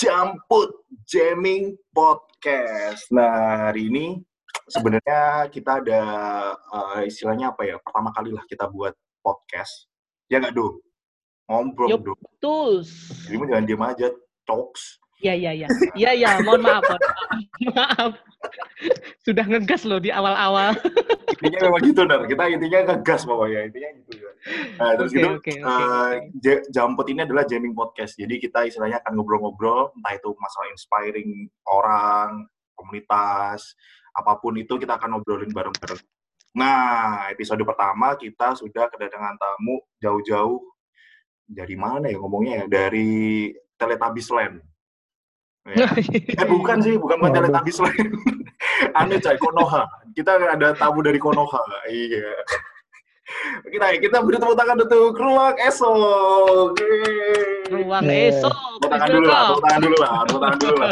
Jamput Jamming Podcast. Nah, hari ini sebenarnya kita ada uh, istilahnya apa ya? Pertama kali lah kita buat podcast. Ya nggak, Do? Ngobrol, Yup, Do. betul. Jadi jangan diem aja, talks. Iya, iya, iya. Iya, iya, mohon maaf. mohon maaf. Sudah ngegas loh di awal-awal. Intinya memang gitu, Nar. Kita intinya ngegas pokoknya. Intinya gitu. ya. Nah, terus Oke, gitu, oke, uh, Jamput ini adalah jamming podcast. Jadi kita istilahnya akan ngobrol-ngobrol, entah itu masalah inspiring orang, komunitas, apa pun itu kita akan ngobrolin bareng-bareng. Nah, episode pertama kita sudah kedatangan tamu jauh-jauh dari mana ya ngomongnya ya? Dari Teletubbies Land. Ya. Eh bukan sih, bukan bukan. Teletubbies Land. Anu coy, Konoha. Kita ada tamu dari Konoha. Iya. Kita kita beri tepuk tangan untuk Ruang Esok. Yeay. Ruang Yeah. esok. Tepuk tangan dulu lah, tepuk tangan dulu lah, tepuk tangan dulu lah,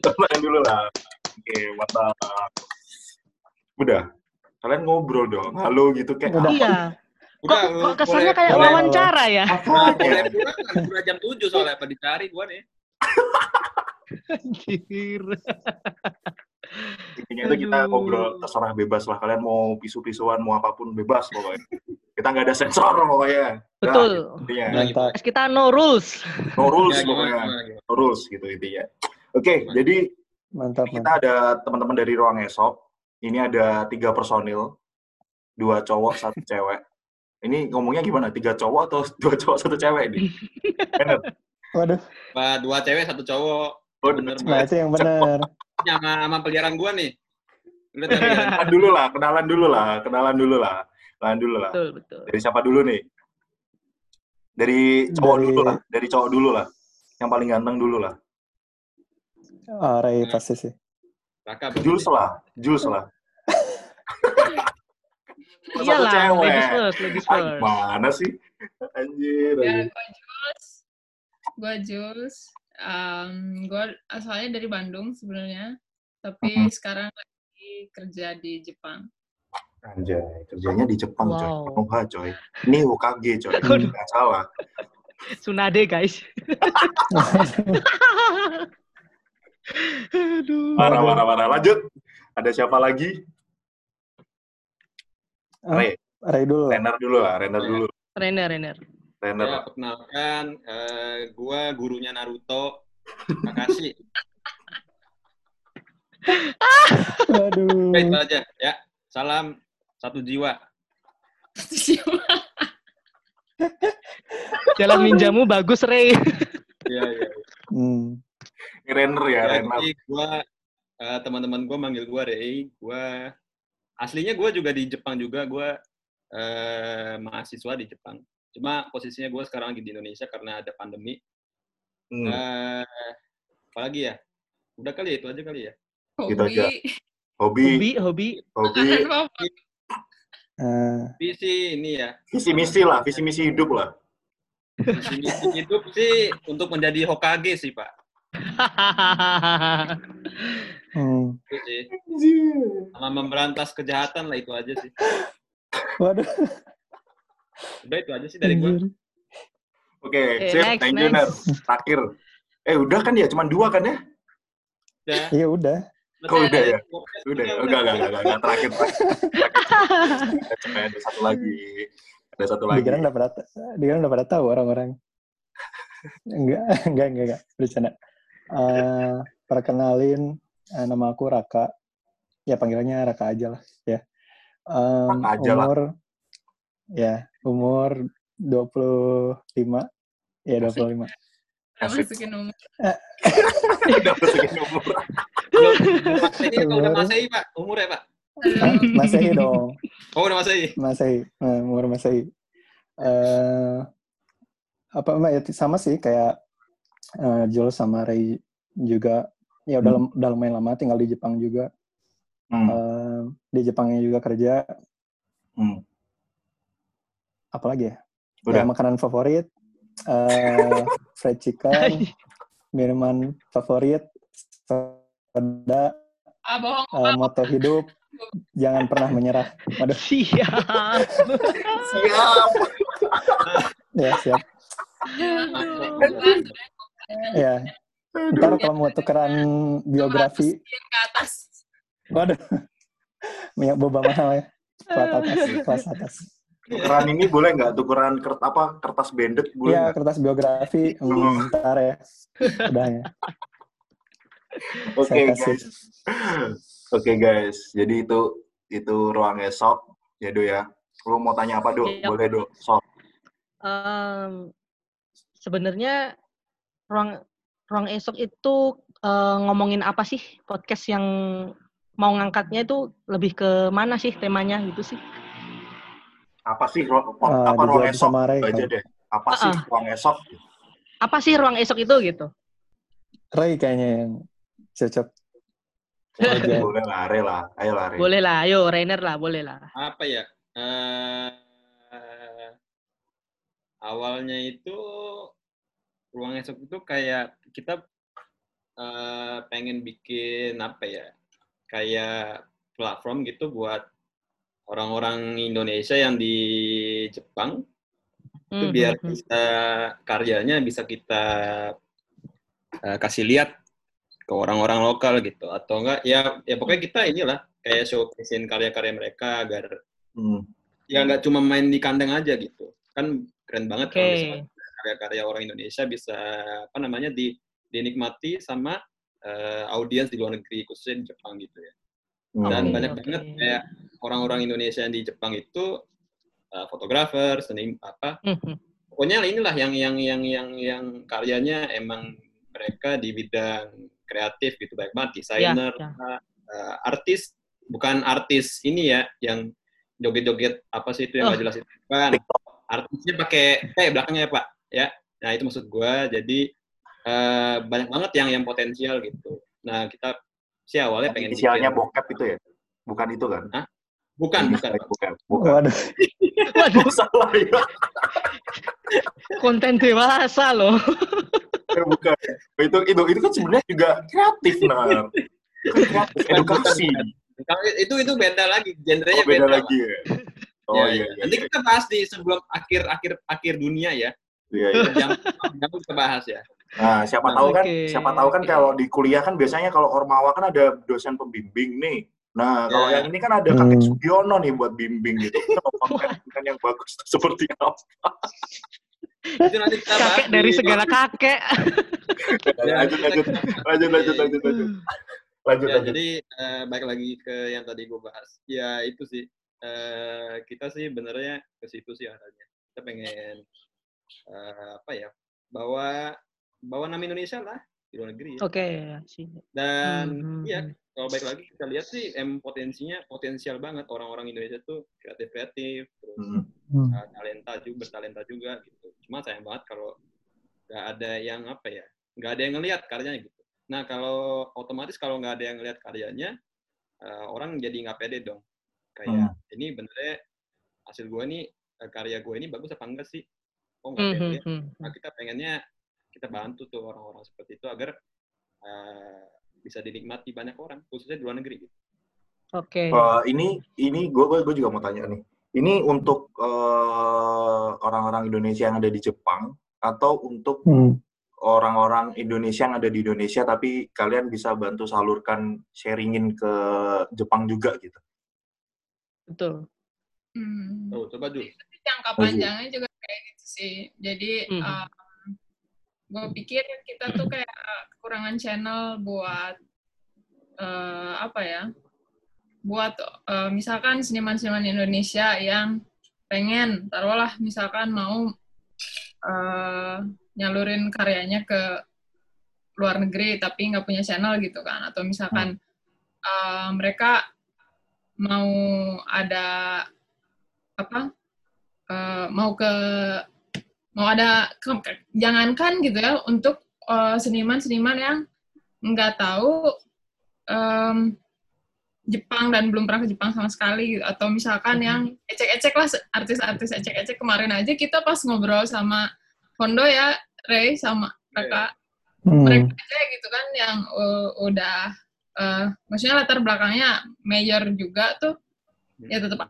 tepuk tangan dulu lah. Oke, mantap. Udah, kalian ngobrol dong. Halo gitu kayak Udah. Iya. Kok, Udah, kok kesannya kayak wawancara ya? Boleh pulang kan udah jam 7 soalnya apa dicari gua nih. Anjir. Intinya itu kita ngobrol terserah bebas lah. Kalian mau pisu-pisuan, mau apa pun bebas pokoknya. Kita nggak ada sensor pokoknya. Nah, Betul. intinya. Mantap. Kita no rules. No rules Ya, pokoknya. gimana, gimana. No rules gitu intinya. Oke, jadi Mantap, kita mantap. ada teman-teman dari ruang esok. Ini ada tiga personil, dua cowok, satu cewek. Ini ngomongnya gimana? Tiga cowok atau dua cowok, satu cewek nih? Bener? Waduh, Pak, dua cewek, satu cowok. Oh, Bener nah banget. itu yang benar. Sama, sama peliharaan gua nih. Udah kenalan dulu lah, kenalan dulu lah, kenalan dulu lah, kenalan dulu lah. Betul, betul. Dari siapa dulu nih? Dari cowok Dari- dulu lah, dari cowok dulu lah. Yang paling ganteng dulu lah. Ah, Ray pasti sih. Raka Jules lah, Jules lah. Iyalah, cewek. ladies first, ladies Ah, first. gimana sih? Anjir. Ya, Jules. Gue Jules. Um, gue asalnya dari Bandung sebenarnya, tapi Mhm. sekarang lagi kerja di Jepang. Anjay, kerjanya di Jepang coy. Wow. Konoha coy. Ini Hokage coy. Nggak salah. Tsunade, guys. Aduh. Marah, marah, marah. Lanjut. Ada siapa lagi? Ray, Ray dulu. Renner dulu lah, Renner dulu. Renner, Renner. Renner. Ya, perkenalkan, eh, gua gurunya Naruto. Makasih. Waduh. Oke, itu aja. Ya, salam satu jiwa. Jalan ninjamu bagus, Ray. Iya, iya. Hmm. Ini Renner ya, Ya, Renner. jadi gua eh, teman-teman gua manggil gua Rey. Gua aslinya gua juga di Jepang juga. Gua eh, mahasiswa di Jepang. Cuma posisinya gua sekarang lagi di Indonesia karena ada pandemi. Hmm. Eh, apalagi ya? Udah kali ya, itu aja kali ya. Gitu aja. Hobi, Hobi, Hobi, hobi. hobi, favorit. Ah, Visi ini ya. visi misi lah, visi misi hidup lah. Visi misi hidup sih untuk menjadi Hokage sih, Pak. hmm. Itu sih. Sama memberantas kejahatan lah itu aja sih. Waduh. Udah itu aja sih dari gua. anjir. Oke, sip, next, thank you, Ner. Terakhir. Eh, udah kan ya? Cuma dua kan ya? Udah. Iya udah. Kok udah ya? Udah, juga enggak, enggak, enggak, enggak, enggak, terakhir. terakhir. Ada ada satu lagi. Ada satu lagi. Dikira udah pada, dikira udah pada tahu orang-orang. Enggak, enggak, enggak, enggak. Bercanda. Eh, perkenalin, eh, nama aku Raka. Ya panggilannya Raka aja lah. Ya. Em, Raka aja lah. umur, ya umur 25. Ya 25. Gak Asik. masukin umur. Udah masukin umur. Masehi udah Masehi, Pak? Umur ya, Pak? Ah, Masehi dong. Oh, udah Masehi. Masehi, eh, umur Masehi. Eh apa Mbak ya sama sih kayak eh, Jules sama Ray juga ya udah lem- udah lumayan lama tinggal di Jepang juga. Hmm. Eh, di Jepangnya juga kerja. Hmm. Apalagi ya? Udah. Ya, makanan favorit eh fried chicken, minuman favorit, soda, Ah, bohong. eh, moto hidup, jangan pernah menyerah. Waduh, Siap. Siap. ya siap. Ya ntar kalau mau tukeran biografi ke atas. waduh minyak boba mahal ya kelas atas kelas atas Tukeran ini boleh nggak? Tukeran kert apa kertas banded boleh Iya, kertas biografi. Hmm, ntar ya. Udah ya. Oke kasih. guys. Oke guys. Jadi itu itu ruang esok ya Do ya. Lu mau tanya apa Do? Iya. Boleh Do. Sok. Em, sebenarnya ruang ruang esok itu eh, ngomongin apa sih podcast yang mau ngangkatnya itu lebih ke mana sih temanya gitu sih? Apa sih ruang, Ah, apa ruang esok? Ray, aja kan. deh. Apa sih Ah, ah. ruang esok? Apa sih ruang esok itu gitu? Ray kayaknya yang cocok. Boleh lah, Re lah. Ayo lah, Re. Boleh lah, ayo Rainer lah, boleh lah. apa ya eh awalnya itu ruang esok itu kayak kita eh, pengen bikin apa ya kayak platform gitu buat orang-orang Indonesia yang di Jepang itu Hmm, biar hmm, hmm. bisa karyanya bisa kita eh, kasih lihat ke orang-orang lokal gitu atau enggak ya ya pokoknya kita inilah kayak showcasein karya-karya mereka agar Hmm. ya nggak cuma main di kandang aja gitu kan keren banget Oke. kalau misalnya karya-karya orang Indonesia bisa apa namanya di dinikmati sama eh, audiens di luar negeri khususnya di Jepang gitu ya. Dan banyak banget kayak orang-orang Indonesia yang di Jepang itu eh, fotografer seni apa. Hmm. pokoknya inilah yang yang yang yang yang karyanya emang mereka di bidang kreatif gitu baik banget. Desainer ya. eh, artis bukan artis ini ya yang joget-joget apa sih itu yang nggak Oh. jelas itu kan artisnya pakai eh belakangnya ya pak ya. Nah itu maksud gua. Jadi eh, banyak banget yang yang potensial gitu. Nah kita sih awalnya pengen Inisialnya bikin- bokep itu ya? Bukan itu kan? bukan bukan Pak. Bokep. Bukan. Waduh, Waduh, Salah ya. konten dewasa loh. Ya, bukan. Itu itu itu kan sebenarnya juga kreatif nah. Kreatif, edukasi. Kalau itu itu beda lagi genrenya Oh, beda beda, lagi ya. Oh Ya, iya ya. iya. Nanti kita bahas di sebelum akhir akhir akhir dunia ya. Iya, iya. Jangan jangan kita bahas ya. Nah, siapa Nah, tahu kan, oke, siapa tahu kan oke. kalau di kuliah kan biasanya kalau Ormawa kan ada dosen pembimbing nih. Nah, kalau Ya. yang ini kan ada kakek Hmm. Sugiono nih buat bimbing gitu. Konten yang bagus seperti apa? Itu nanti kita bahas Kakek dari di- segala kakek. Lanjut, lanjut, lanjut, lanjut, lanjut, lanjut, lanjut, Ya, lanjut. jadi eh, balik lagi ke yang tadi gue bahas. Ya itu sih. Eh, kita sih benernya ke situ sih arahnya. Kita pengen eh, apa ya? Bawa bawa nama Indonesia lah di luar negeri. ya. Oke, sih. Dan Hmm, hmm, iya hmm. kalau baik lagi kita lihat sih em potensinya potensial banget orang-orang Indonesia tuh kreatif kreatif terus Hmm. Hmm. uh, talenta juga bertalenta juga gitu cuma sayang banget kalau nggak ada yang apa ya nggak ada yang ngelihat karyanya gitu nah kalau otomatis kalau nggak ada yang ngelihat karyanya uh, orang jadi nggak pede dong kayak ini benernya hasil gue nih uh, karya gue ini bagus apa enggak sih oh nggak Hmm, yang hmm, lihat hmm. nah kita pengennya kita bantu tuh orang-orang seperti itu agar uh, bisa dinikmati banyak orang khususnya di luar negeri gitu. Oke. Eh, ini ini gue gue juga mau tanya nih. Ini untuk eh, orang-orang Indonesia yang ada di Jepang atau untuk Hmm. orang-orang Indonesia yang ada di Indonesia tapi kalian bisa bantu salurkan sharingin ke Jepang juga gitu. Betul. Hmm. Tuh, coba dulu. jangka Oh, panjangnya juga kayak gitu sih. Jadi Mhm. Gue pikir kita tuh kayak kekurangan channel buat eh, apa ya? Buat eh, misalkan seniman-seniman Indonesia yang pengen taruhlah misalkan mau eh, nyalurin karyanya ke luar negeri tapi nggak punya channel gitu kan atau misalkan eh, mereka mau ada apa eh, mau ke mau ada ke- ke- jangankan gitu ya untuk eh, seniman-seniman yang nggak tahu em, Jepang dan belum pernah ke Jepang sama sekali gitu. atau misalkan Mhm. yang ecek-ecek lah artis-artis ecek-ecek kemarin aja kita pas ngobrol sama Hondo ya Ray sama kakak Hmm. mereka aja gitu kan yang uh, udah uh, maksudnya latar belakangnya mayor juga tuh ya tetap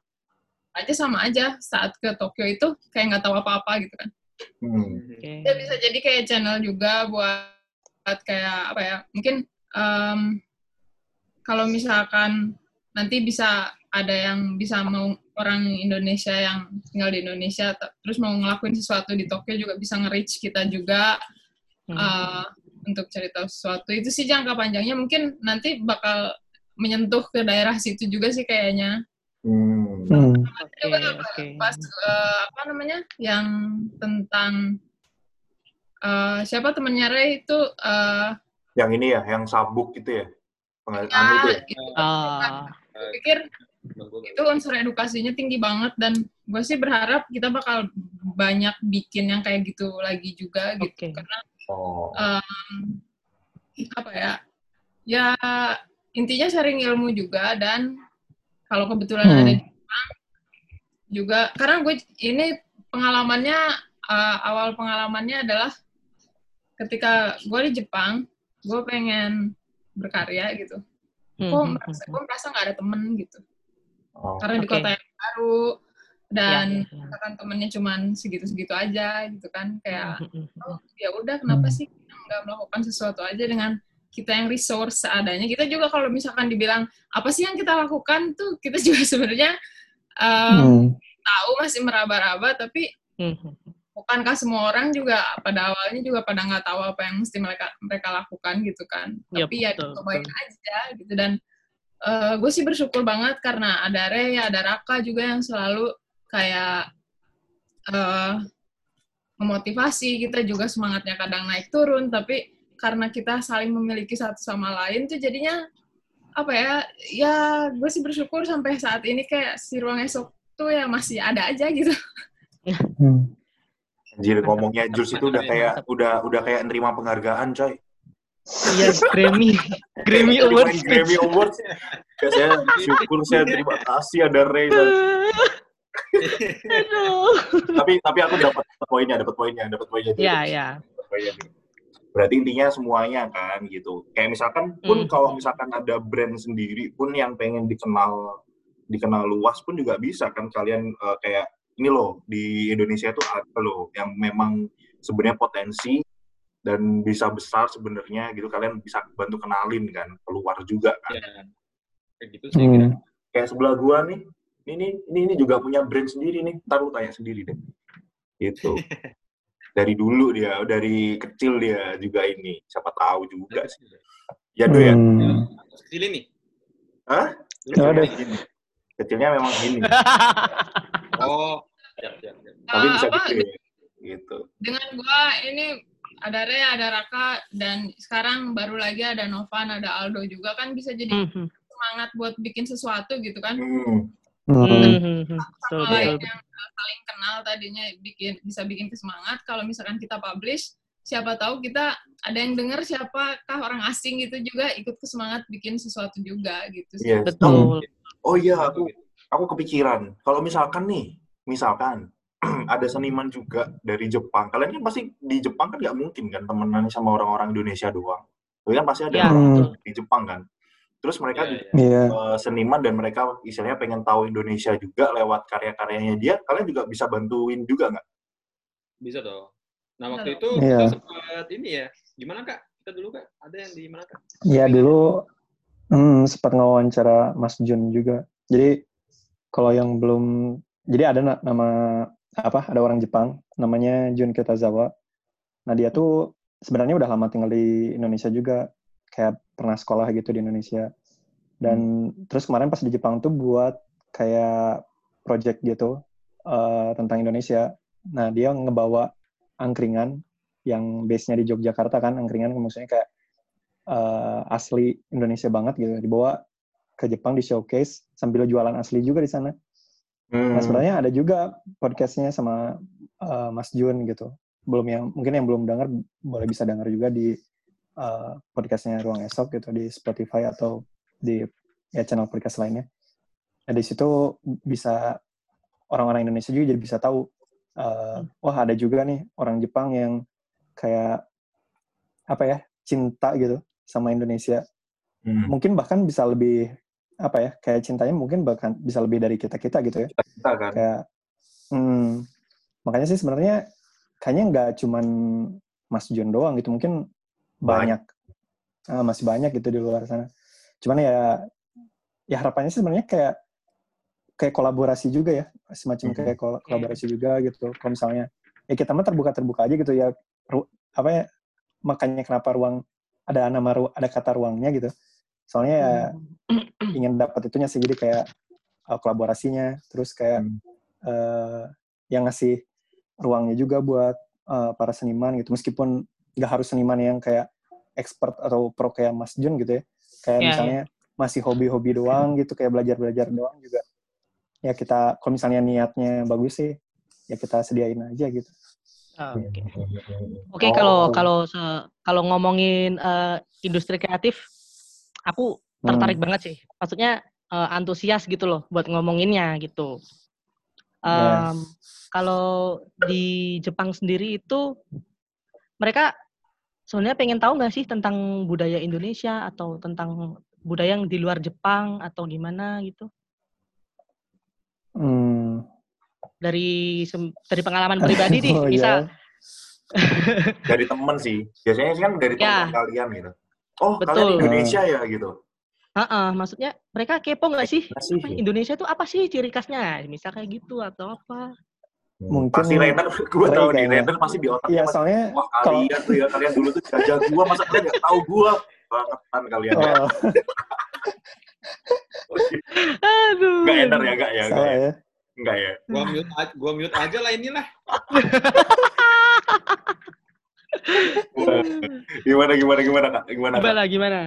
aja sama aja saat ke Tokyo itu kayak nggak tahu apa-apa gitu kan Hmm. Oke. Ya bisa jadi kayak channel juga buat, buat kayak apa ya? Mungkin em, kalau misalkan nanti bisa ada yang bisa mau orang Indonesia yang tinggal di Indonesia terus mau ngelakuin sesuatu di Tokyo juga bisa nge-reach kita juga Hmm. eh, untuk cerita sesuatu itu sih jangka panjangnya mungkin nanti bakal menyentuh ke daerah situ juga sih kayaknya Hmm. Hmm. Oke, oke. pas eh, apa namanya yang tentang eh, siapa temennya Ray itu eh, Yang ini ya, yang sabuk gitu ya. Pengal- ya, anu itu ya. itu Ah, gue pikir itu unsur edukasinya tinggi banget dan gue sih berharap kita bakal banyak bikin yang kayak gitu lagi juga gitu Oke. karena Oh. em, apa ya ya intinya sharing ilmu juga dan kalau kebetulan Hmm. ada di Jepang juga karena gue ini pengalamannya eh, awal pengalamannya adalah ketika gue di Jepang gue pengen berkarya gitu hmm, kok hmm, merasa hmm, gue merasa nggak ada temen gitu Oh. karena di Oke. kota yang baru dan Ya, ya, ya. temennya cuman segitu-segitu aja gitu kan kayak Hmm, hmm, hmm. oh ya udah kenapa Hmm. sih nggak melakukan sesuatu aja dengan kita yang resource seadanya. Kita juga kalau misalkan dibilang apa sih yang kita lakukan? tuh kita juga sebenarnya um, Hmm. tahu masih meraba-raba tapi Hmm, bukankah semua orang juga pada awalnya juga pada nggak tahu apa yang mesti mereka mereka lakukan gitu kan? Ya, tapi ya betul, cobain betul. aja gitu. Dan gue sih bersyukur banget karena ada Ray ada Raka juga yang selalu kayak eh memotivasi kita juga semangatnya kadang naik turun tapi karena kita saling memiliki satu sama lain tuh jadinya apa ya ya gue sih bersyukur sampai saat ini kayak si ruang esok tuh ya masih ada aja gitu Hmm. Anjir ngomongnya Jules itu udah kayak udah udah kayak nerima penghargaan coy. Iya, Grammy. Grammy Awards. Grammy Awards. Ya, saya syukur saya terima kasih ada Ray. tapi tapi aku dapat poinnya, dapat poinnya, dapat poinnya. Ya, ya. Berarti intinya semuanya kan gitu. Kayak misalkan pun Hmm. kalau misalkan ada brand sendiri pun yang pengen dikenal dikenal luas pun juga bisa kan kalian eh, kayak ini loh di Indonesia tuh ada loh yang memang sebenarnya potensi dan bisa besar sebenarnya gitu kalian bisa bantu kenalin kan keluar juga kan Ya. Kayak gitu sih. kira. Hmm. kayak sebelah gua nih ini ini ini juga punya brand sendiri nih ntar lu tanya sendiri deh gitu dari dulu dia dari kecil dia juga ini siapa tahu juga sih ya do ya Hmm. Kecil ini. Hah? Lu Ada. kecil ini. kecilnya memang gini Oh, tapi Eh, bisa apa, gede gitu dengan gua ini ada Ray, ada Raka, dan sekarang baru lagi ada Novan, ada Aldo juga kan bisa jadi Hmm, hmm. semangat buat bikin sesuatu gitu kan. hmm. Hmm. Hmm, hmm, hmm. Betul, Sama betul, lain betul. yang saling kenal tadinya bikin bisa bikin semangat. Kalau misalkan kita publish, siapa tahu kita ada yang dengar siapakah orang asing gitu juga ikut semangat bikin sesuatu juga gitu. Iya. Betul. oh iya aku aku kepikiran kalau misalkan nih misalkan ada seniman juga dari Jepang kalian kan pasti di Jepang kan nggak mungkin kan temenan sama orang-orang Indonesia doang tapi kan pasti ada Ya, orang di Jepang kan terus mereka Ya, juga ya. Iya. eh, seniman dan mereka istilahnya pengen tahu Indonesia juga lewat karya-karyanya dia kalian juga bisa bantuin juga nggak Bisa dong. Nah, waktu itu Iya. kita sempat ini ya. Gimana, Kak? Kita dulu, Kak. Ada yang di mana, Kak? Ya dulu hmm, sempat ngawancara Mas Jun juga. Jadi kalau yang belum, jadi ada na- nama apa? Ada orang Jepang namanya Jun Kitazawa. Nah dia tuh sebenarnya udah lama tinggal di Indonesia juga, kayak pernah sekolah gitu di Indonesia. Dan terus kemarin pas di Jepang tuh buat kayak project gitu eh, tentang Indonesia. Nah dia ngebawa angkringan yang base-nya di Yogyakarta kan, angkringan maksudnya kayak eh, asli Indonesia banget gitu dibawa ke Jepang di showcase sambil jualan asli juga di sana. Hmm. Nah sebenarnya ada juga podcastnya sama eh, Mas Jun gitu. Belum yang mungkin yang belum dengar boleh bisa dengar juga di eh, podcastnya Ruang Esok gitu di Spotify atau di ya channel podcast lainnya. Nah di situ bisa orang-orang Indonesia juga jadi bisa tahu eh, wah ada juga nih orang Jepang yang kayak apa ya cinta gitu sama Indonesia Hmm. mungkin bahkan bisa lebih apa ya kayak cintanya mungkin bahkan bisa lebih dari kita kita gitu ya kita kan kayak hmm, makanya sih sebenarnya kayaknya nggak cuman Mas John doang gitu, mungkin banyak, Ah, masih banyak gitu di luar sana. Cuman ya, ya harapannya sih sebenarnya kayak kayak kolaborasi juga ya, semacam Mhm. kayak kol- kolaborasi juga gitu. Kalau misalnya ya kita mah terbuka terbuka aja gitu ya, ru- apa ya makanya kenapa ruang ada nama ru- ada kata ruangnya gitu. Soalnya ya Hmm. ingin dapat itunya sih jadi kayak uh, kolaborasinya terus kayak Hmm. eh, yang ngasih ruangnya juga buat uh, para seniman gitu meskipun nggak harus seniman yang kayak expert atau pro kayak Mas Jun gitu ya kayak Iya, misalnya masih hobi-hobi doang gitu kayak belajar-belajar doang juga ya kita kalau misalnya niatnya bagus sih ya kita sediain aja gitu Ah, Oke. Oh. Oke, kalau kalau se- kalau ngomongin eh, industri kreatif, aku tertarik Hmm. banget sih. Maksudnya eh, antusias gitu loh buat ngomonginnya gitu. Yes. Em, Kalau di Jepang sendiri itu mereka sebenarnya pengen tahu nggak sih tentang budaya Indonesia atau tentang budaya yang di luar Jepang atau gimana gitu? Hmm. Dari dari pengalaman pribadi nih, Oh, bisa. iya. dari temen sih. Biasanya sih kan dari Ya. teman kalian gitu. Oh, Betul. kalian Indonesia ya gitu. Heeh, maksudnya mereka kepo nggak sih? Apa sih? Apa, Indonesia itu apa sih ciri khasnya? Misal kayak gitu atau apa? Mungkin pasti Rainer, gue di kayaknya. Rainer pasti di otaknya Iya, masih, soalnya wah kalian tuh ya, kalian dulu tuh jajah gua, masa kalian gak tahu gua? Bangetan kalian ya. oh, Aduh. Gak ener ya, gak ya, gak salah ya. ya. Enggak ya. Gua mute, a- gua mute aja lah inilah. Gimana, gimana, gimana, Kak? Gimana, Kak? Gimana gimana?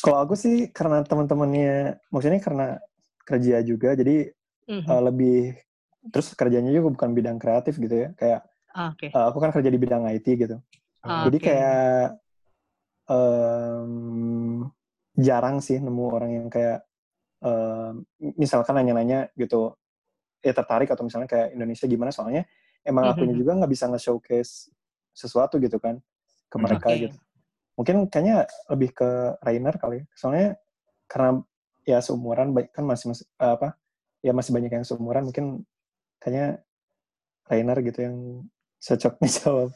Kalau aku sih karena teman-temannya, maksudnya karena kerja juga, jadi Mhm. uh, lebih terus kerjanya juga bukan bidang kreatif gitu ya. Kayak Ah, Oke. uh, aku kan kerja di bidang IT gitu. Ah, jadi kayak em, jarang sih nemu orang yang kayak em, misalkan nanya-nanya gitu, ya tertarik atau misalnya kayak Indonesia gimana soalnya emang Mhm. akunya juga nggak bisa nge-showcase sesuatu gitu kan ke Hmm. mereka Oke. gitu. Mungkin kayaknya lebih ke Rainer kali. ya. Soalnya karena ya seumuran baik kan masih masih eh, apa? Ya masih banyak yang seumuran mungkin kayaknya Rainer gitu yang cocok nih jawab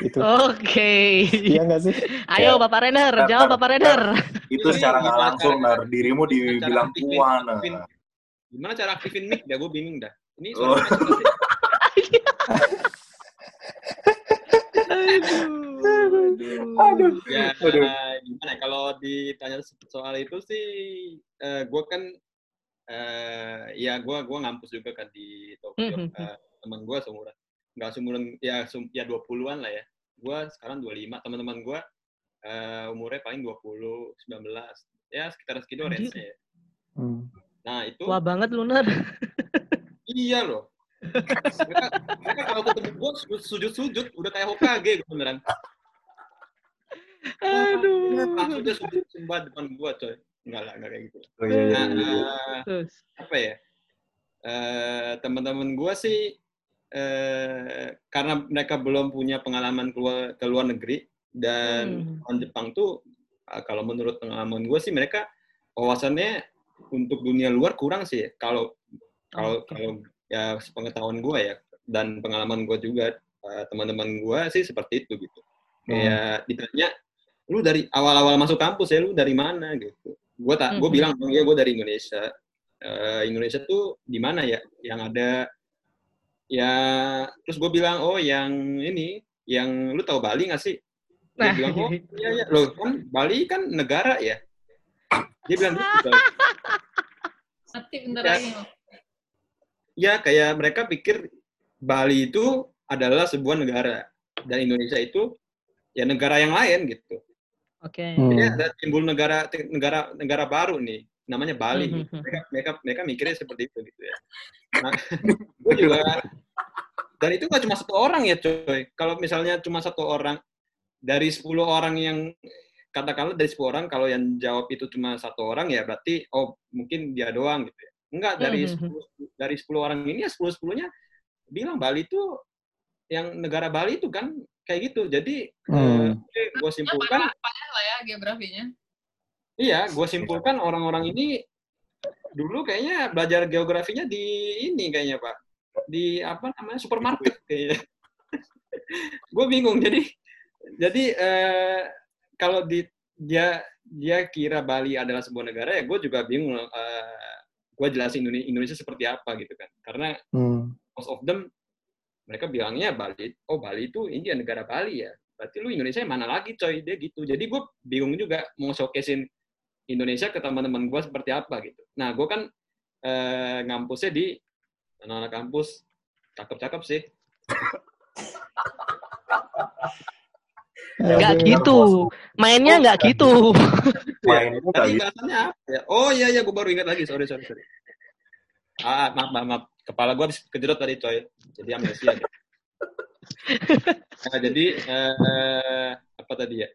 itu. Oke. Iya nggak sih? Ayo Bapak Renner, Bentar, jawab Bapak Renner. Itu secara nggak langsung, Nar. Dirimu dibilang tua, Nar. Gimana cara aktifin mic? Dah gue bingung dah. Ini Oh. nggak sih? Aduh. Aduh. Ya, Aduh. gimana? ya, Kalau ditanya soal itu sih, eh gue kan, eh ya gue gua ngampus juga kan di Tokyo. Mhm. Eh, teman gue seumuran, nggak seumuran, ya sum, ya 20-an lah ya. Gue sekarang 25, teman-teman gue eh, umurnya paling 20, 19. Ya sekitar segitu range-nya ya. Hmm. Nah itu, Tua banget lu Ner. iya loh. mereka, mereka kalau ketemu gue sujud-sujud, udah kayak Hokage gitu beneran. Aduh. Langsung dia sujud sembah depan gue coy. Enggak lah, enggak kayak gitu. Oh, iya, iya, Nah, iya. eh, Terus. apa ya eh teman-teman gue sih eh karena mereka belum punya pengalaman keluar ke luar negeri dan Hmm. orang Jepang tuh eh, kalau menurut pengalaman gue sih mereka wawasannya untuk dunia luar kurang sih kalau kalau Oke. kalau ya sepengetahuan gue ya dan pengalaman gue juga eh, teman-teman gue sih seperti itu gitu kayak ditanya lu dari awal-awal masuk kampus ya lu dari mana gitu gue tak gue bilang oh iya gue dari Indonesia. Eh, Indonesia tuh di mana ya? Yang ada ya terus gue bilang oh yang ini yang lu tahu Bali nggak sih? Dia Nah. bilang oh iya iya. Loh kan Bali kan negara ya? Dia bilang gitu Mati bentar Ya. lagi. Ya kayak mereka pikir Bali itu adalah sebuah negara dan Indonesia itu ya negara yang lain gitu Oke. Hmm. Jadi ada timbul negara negara negara baru nih, namanya Bali. Mhm. Mereka mereka mereka mikirnya seperti itu gitu ya. Nah, gue juga dan itu nggak cuma satu orang ya coy. Kalau misalnya cuma satu orang dari 10 orang yang katakanlah dari 10 orang kalau yang jawab itu cuma satu orang ya berarti oh mungkin dia doang gitu ya. Enggak dari Mhm. 10 dari 10 orang ini ya 10 10-nya bilang Bali itu yang negara Bali itu kan kayak gitu. Jadi Hmm. gue simpulkan Banyak lah ya geografinya. Iya, gue simpulkan orang-orang ini dulu kayaknya belajar geografinya di ini kayaknya Pak. Di apa namanya supermarket kayaknya. gue bingung jadi jadi eh, kalau di dia dia kira Bali adalah sebuah negara ya gue juga bingung eh, gue jelasin Indone- Indonesia seperti apa gitu kan karena Hmm. most of them mereka bilangnya Bali oh Bali itu ini ya negara Bali ya berarti lu Indonesia yang mana lagi coy dia gitu jadi gue bingung juga mau showcasein Indonesia ke teman-teman gue seperti apa gitu nah gue kan eh, ngampusnya di anak-anak kampus cakep-cakep sih Nggak Aduh. gitu. Mainnya nggak gitu. Main itu nggak Tadi gitu. bahasannya apa ya? Oh iya iya, gue baru ingat lagi. Sorry sorry sorry. Ah maaf maaf, maaf. Kepala gue habis kejedot tadi coy. Jadi amnesia. deh. nah, jadi eh, apa tadi ya?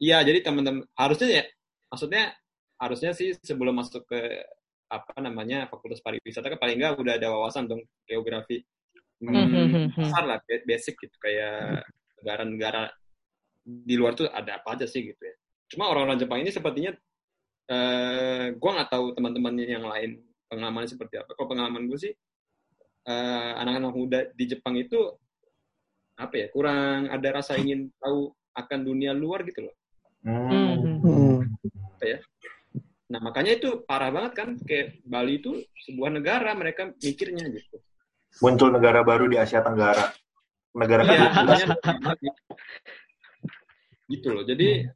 Iya jadi teman-teman harusnya ya, maksudnya harusnya sih sebelum masuk ke apa namanya fakultas pariwisata kan paling nggak udah ada wawasan dong geografi Hmm, hmm, hmm, hmm, besar lah ba- basic gitu kayak negara-negara di luar tuh ada apa aja sih gitu ya cuma orang-orang Jepang ini sepertinya eh gue nggak tahu teman-temannya yang lain pengalaman seperti apa kalau pengalaman gue sih eh, anak-anak muda di Jepang itu apa ya kurang ada rasa ingin tahu akan dunia luar gitu loh Hmm. Hmm. nah makanya itu parah banget kan kayak Bali itu sebuah negara mereka mikirnya gitu Muncul negara baru di Asia Tenggara. Negara makanya gitu loh. Jadi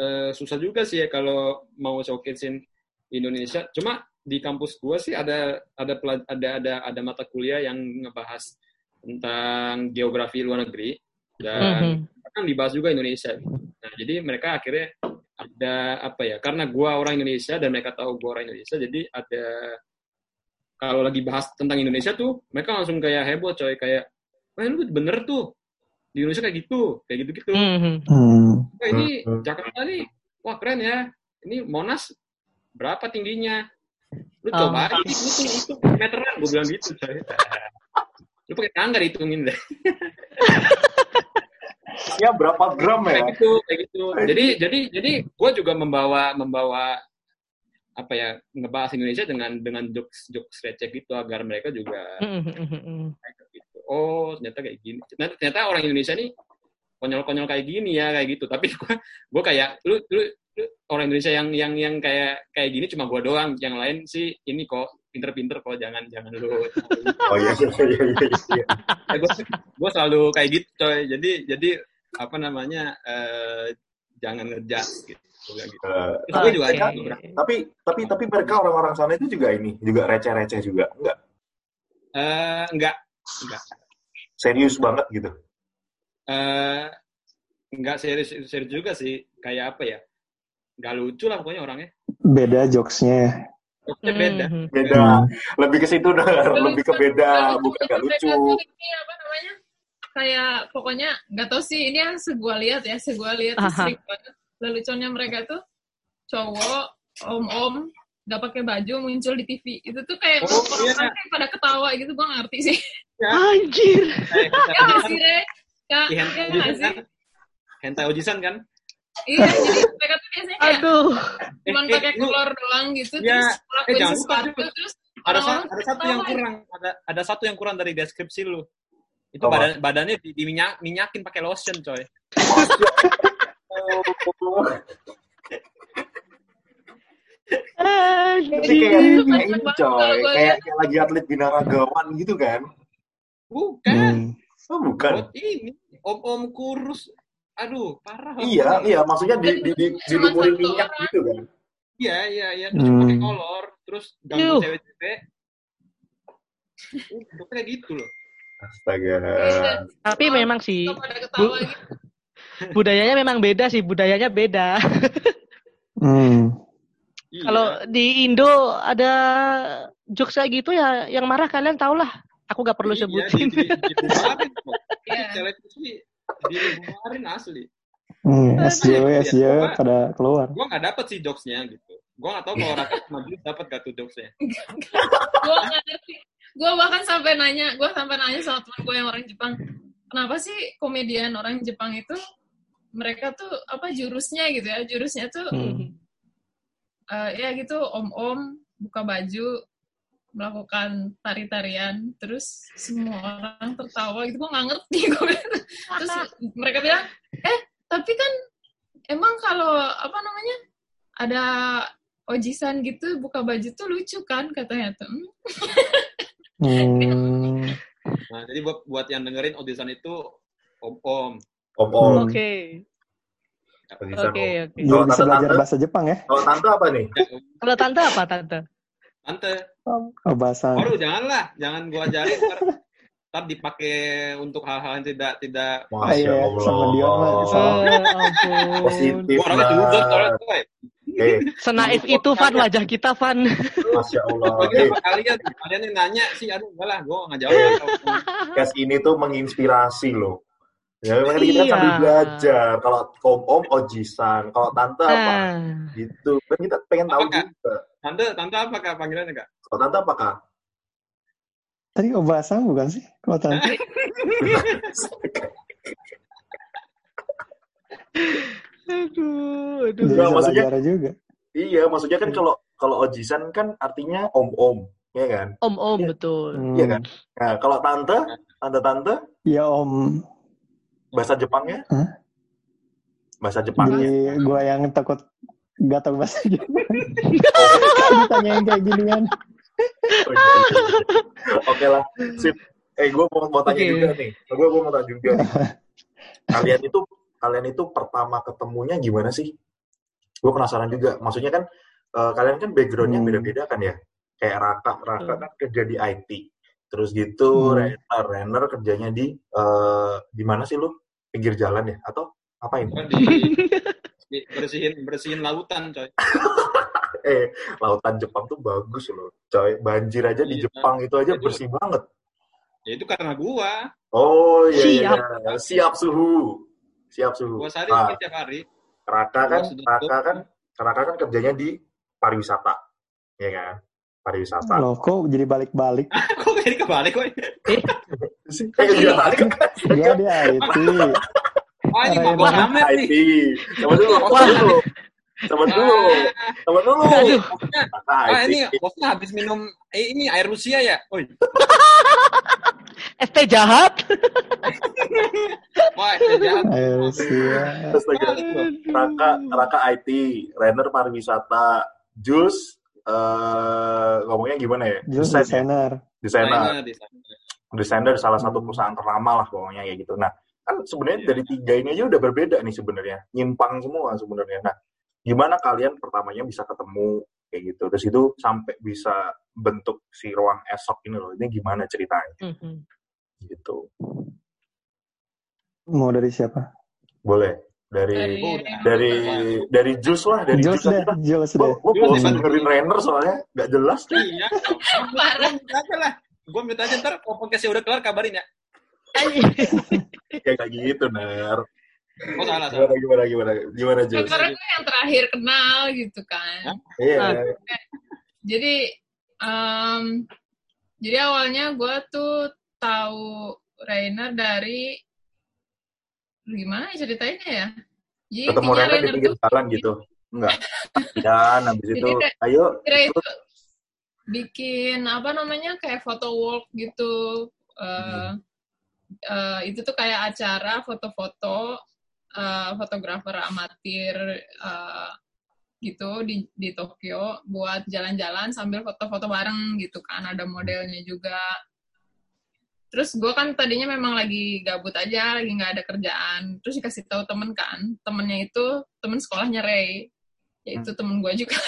eh, susah juga sih ya kalau mau showcasein Indonesia. Cuma di kampus gua sih ada ada ada ada ada mata kuliah yang ngebahas tentang geografi luar negeri dan Mhm. kan dibahas juga Indonesia. Nah, jadi mereka akhirnya ada apa ya? Karena gua orang Indonesia dan mereka tahu gua orang Indonesia, jadi ada kalau lagi bahas tentang Indonesia tuh, mereka langsung kayak heboh coy, kayak, wah lu bener tuh di Indonesia kayak gitu, kayak gitu-gitu. Mhm. Hmm. Wah, ini. Jakarta nih, wah keren ya. Ini Monas berapa tingginya? Lu Oh. coba aja hitung itu meteran, gue bilang gitu coy. Lu pakai tangga dihitungin deh. ya berapa gram ya? kayak gitu kayak gitu jadi jadi jadi gue juga membawa membawa apa ya ngebahas Indonesia dengan dengan jokes jokes receh gitu agar mereka juga gitu oh ternyata kayak gini ternyata, ternyata orang Indonesia nih konyol-konyol kayak gini ya kayak gitu tapi gue gue kayak lu lu orang Indonesia yang yang yang kayak kayak gini cuma gue doang. Yang lain sih ini kok pinter-pinter kok jangan jangan lu Oh iya iya iya iya. iya. gue gue selalu kayak gitu coy. Jadi jadi apa namanya eh, jangan ngejudge gitu gitu. Eh, Terus gue juga ada tapi tapi tapi mereka orang-orang sana itu juga ini juga receh-receh juga enggak? Eh, enggak enggak. Serius banget gitu? Eh enggak serius serius juga sih. Kayak apa ya enggak lucu lah pokoknya orangnya Beda jokesnya. Jokesnya beda Mhm. beda lebih ke situ dah lebih ke beda bukan gak lucu Mereka tuh ini apa namanya? Kayak pokoknya nggak tahu sih ini yang segua lihat ya, segua lihat sering banget. Leluconnya mereka tuh cowok, om-om, nggak pakai baju muncul di TV. Itu tuh kayak Oh, orang-orang iya. kayak pada ketawa gitu, gue nggak ngerti sih. Anjir. Ya nggak sih, Re? Ya, Di ya hentai nggak sih? kan hentai ojisan kan Iya, jadi mereka tuh biasanya kayak Aduh. cuman Eh, eh, pakai kolor doang gitu, Ya, terus eh, lupa sesuatu, juga. terus ada sa- ada satu yang kurang ada ada satu yang kurang dari deskripsi lu itu Apa? badan badannya di, diminyak minyakin pakai lotion coy Ini kayak, ini coy, kayak, kayak lagi atlet binaragawan gitu kan? bukan Hmm. Oh bukan? buat ini om om kurus aduh parah Iya, iya. Maksudnya di, di, di, satu minyak orang. gitu kan? iya iya iya terus pakai Hmm. kolor terus ganggu cewek-cewek Uh, kayak gitu loh Astaga. Tapi memang sih gitu. budayanya memang beda sih, budayanya beda. Hmm. Iya. Kalau di Indo ada jokes kayak gitu ya, yang marah kalian tau lah. Aku gak perlu Iya, sebutin. di, di. Iya. Cewek itu sih dibubarin asli Hmm. SJW, Iya, SJW pada keluar. gue nggak dapet sih jokesnya gitu gue nggak tahu kalau Raka sama Jus dapet gak tuh jokesnya gue nggak ngerti gue bahkan sampai nanya gue sampai nanya sama teman gue yang orang Jepang kenapa sih komedian orang Jepang itu mereka tuh apa jurusnya gitu ya jurusnya tuh Hmm. eh, ya gitu om om buka baju melakukan tari-tarian terus semua orang tertawa gitu gue nggak ngerti gue terus mereka bilang eh tapi kan emang kalau apa namanya ada ojisan gitu buka baju tuh lucu kan katanya tuh Hmm. Nah, jadi buat buat yang dengerin audition itu om-om. Om om. Oke. Bisa, Oke, Om. oke. Biar Kalau bisa belajar bahasa Jepang ya. Kalau tante apa nih? Kalau tante apa tante? Tante, Oh, bahasa. baru janganlah, jangan gua ajarin ntar, ntar dipakai untuk hal-hal yang tidak tidak Masya iya, Allah. sama Dion mah, Oh. Positif Gua orangnya soalnya lah. tuh, eh. Eh, Senaif itu Van wajah kita Van. Masya Allah. Bagi Eh, apa kalian, kalian yang nanya sih, aduh enggak lah, gua nggak jawab. podcast ini tuh menginspirasi loh. Ya, memang kita kan Iya. sambil belajar. Kalau om om ojisan, kalau tante apa? Nah, Gitu. Kan kita pengen tahu Apakah? juga. Tante, tante apa kak panggilannya kak? Kalau tante apakah? Tadi Obasang bukan sih? Kalau tante. aduh, aduh. Jadi bisa maksudnya- belajar juga. Iya, maksudnya kan kalau kalau ojisan kan artinya om om, ya kan? Om-om Iya. betul. Hmm. Iya kan? Nah, kalau tante, tante tante, Ya om. bahasa Jepangnya? Hah? Bahasa Jepangnya? Jadi gua yang takut gak tahu bahasa. Ditanya yang kayak ginian. Oke lah, sip. Eh, gue mau, mau tanya Oke. juga nih. Gue mau tanya juga. nih. Kalian itu, kalian itu pertama ketemunya gimana sih? Gue penasaran juga. Maksudnya kan, eh, kalian kan backgroundnya Hmm. beda-beda kan ya? Kayak Raka, Raka kan kerja di IT. Terus gitu, Hmm. Renner, Renner kerjanya di, eh, di mana sih lu? Pinggir jalan ya? Atau di, di bersihin bersihin lautan coy. Eh, lautan Jepang tuh bagus loh. Coy, banjir aja di Iya. Jepang itu aja Itu- bersih banget. Ya itu karena gua, Oh iya, iya. Siap. iya. siap suhu, siap suhu. gua sehari Ah, mungkin tiap hari. Raka kan, Raka kan, Raka kan kerjanya di pariwisata, ya kan? Pariwisata. Loh, kok jadi balik-balik? Kok kayak kebalik woy? Eh, iya, Raka kan Gua di IT. Wah ini banget. amat nih. IT. Sama dulu, sama Wah. dulu. Sama dulu, sama dulu. Aduh. Ah IT. ini bosnya habis minum eh, ini air Rusia ya. Oi. ST jahat. Wah, itu jahat. Ayo siap. Astaga. Raka, Raka IT, Renner pariwisata, Jus, eh ngomongnya gimana ya? Ya? desainer. Desainer. Desainer salah satu perusahaan ternama lah pokoknya kayak gitu. Nah, kan sebenarnya Iya. dari tiga ini aja udah berbeda nih sebenarnya, nyimpang semua sebenarnya. Nah, gimana kalian pertamanya bisa ketemu kayak gitu, terus itu sampai bisa bentuk si ruang esok ini loh, ini gimana ceritanya Mhm. gitu? Mau dari siapa? Boleh dari Dari- Oh, udah. dari dari Jus lah, dari Jus deh, Gue deh. gue deh. dengerin Rainer soalnya nggak jelas tuh. Iya. Parah. Lah. Gue minta aja ntar kalau podcastnya udah kelar kabarin ya. Kayak kayak gitu, Ner. Oh salah salah. Gimana gimana gimana gimana Ya, Jus? karena gue yang terakhir kenal gitu kan. Iya. Ah. Jadi em, jadi awalnya gue tuh tahu Rainer dari gimana ya ceritanya ya? Jadi Ketemu Rainer di pinggir tuh jalan gitu. Enggak. Dan habis itu, kayak- ayo kira itu bikin apa namanya kayak foto walk gitu. Eh, eh, itu tuh kayak acara foto-foto eh, fotografer amatir eh, gitu di di Tokyo buat jalan-jalan sambil foto-foto bareng gitu kan ada modelnya juga. Terus gue kan tadinya memang lagi gabut aja, lagi nggak ada kerjaan. Terus dikasih tahu temen kan, temennya itu temen sekolahnya Ray, yaitu temen gue juga.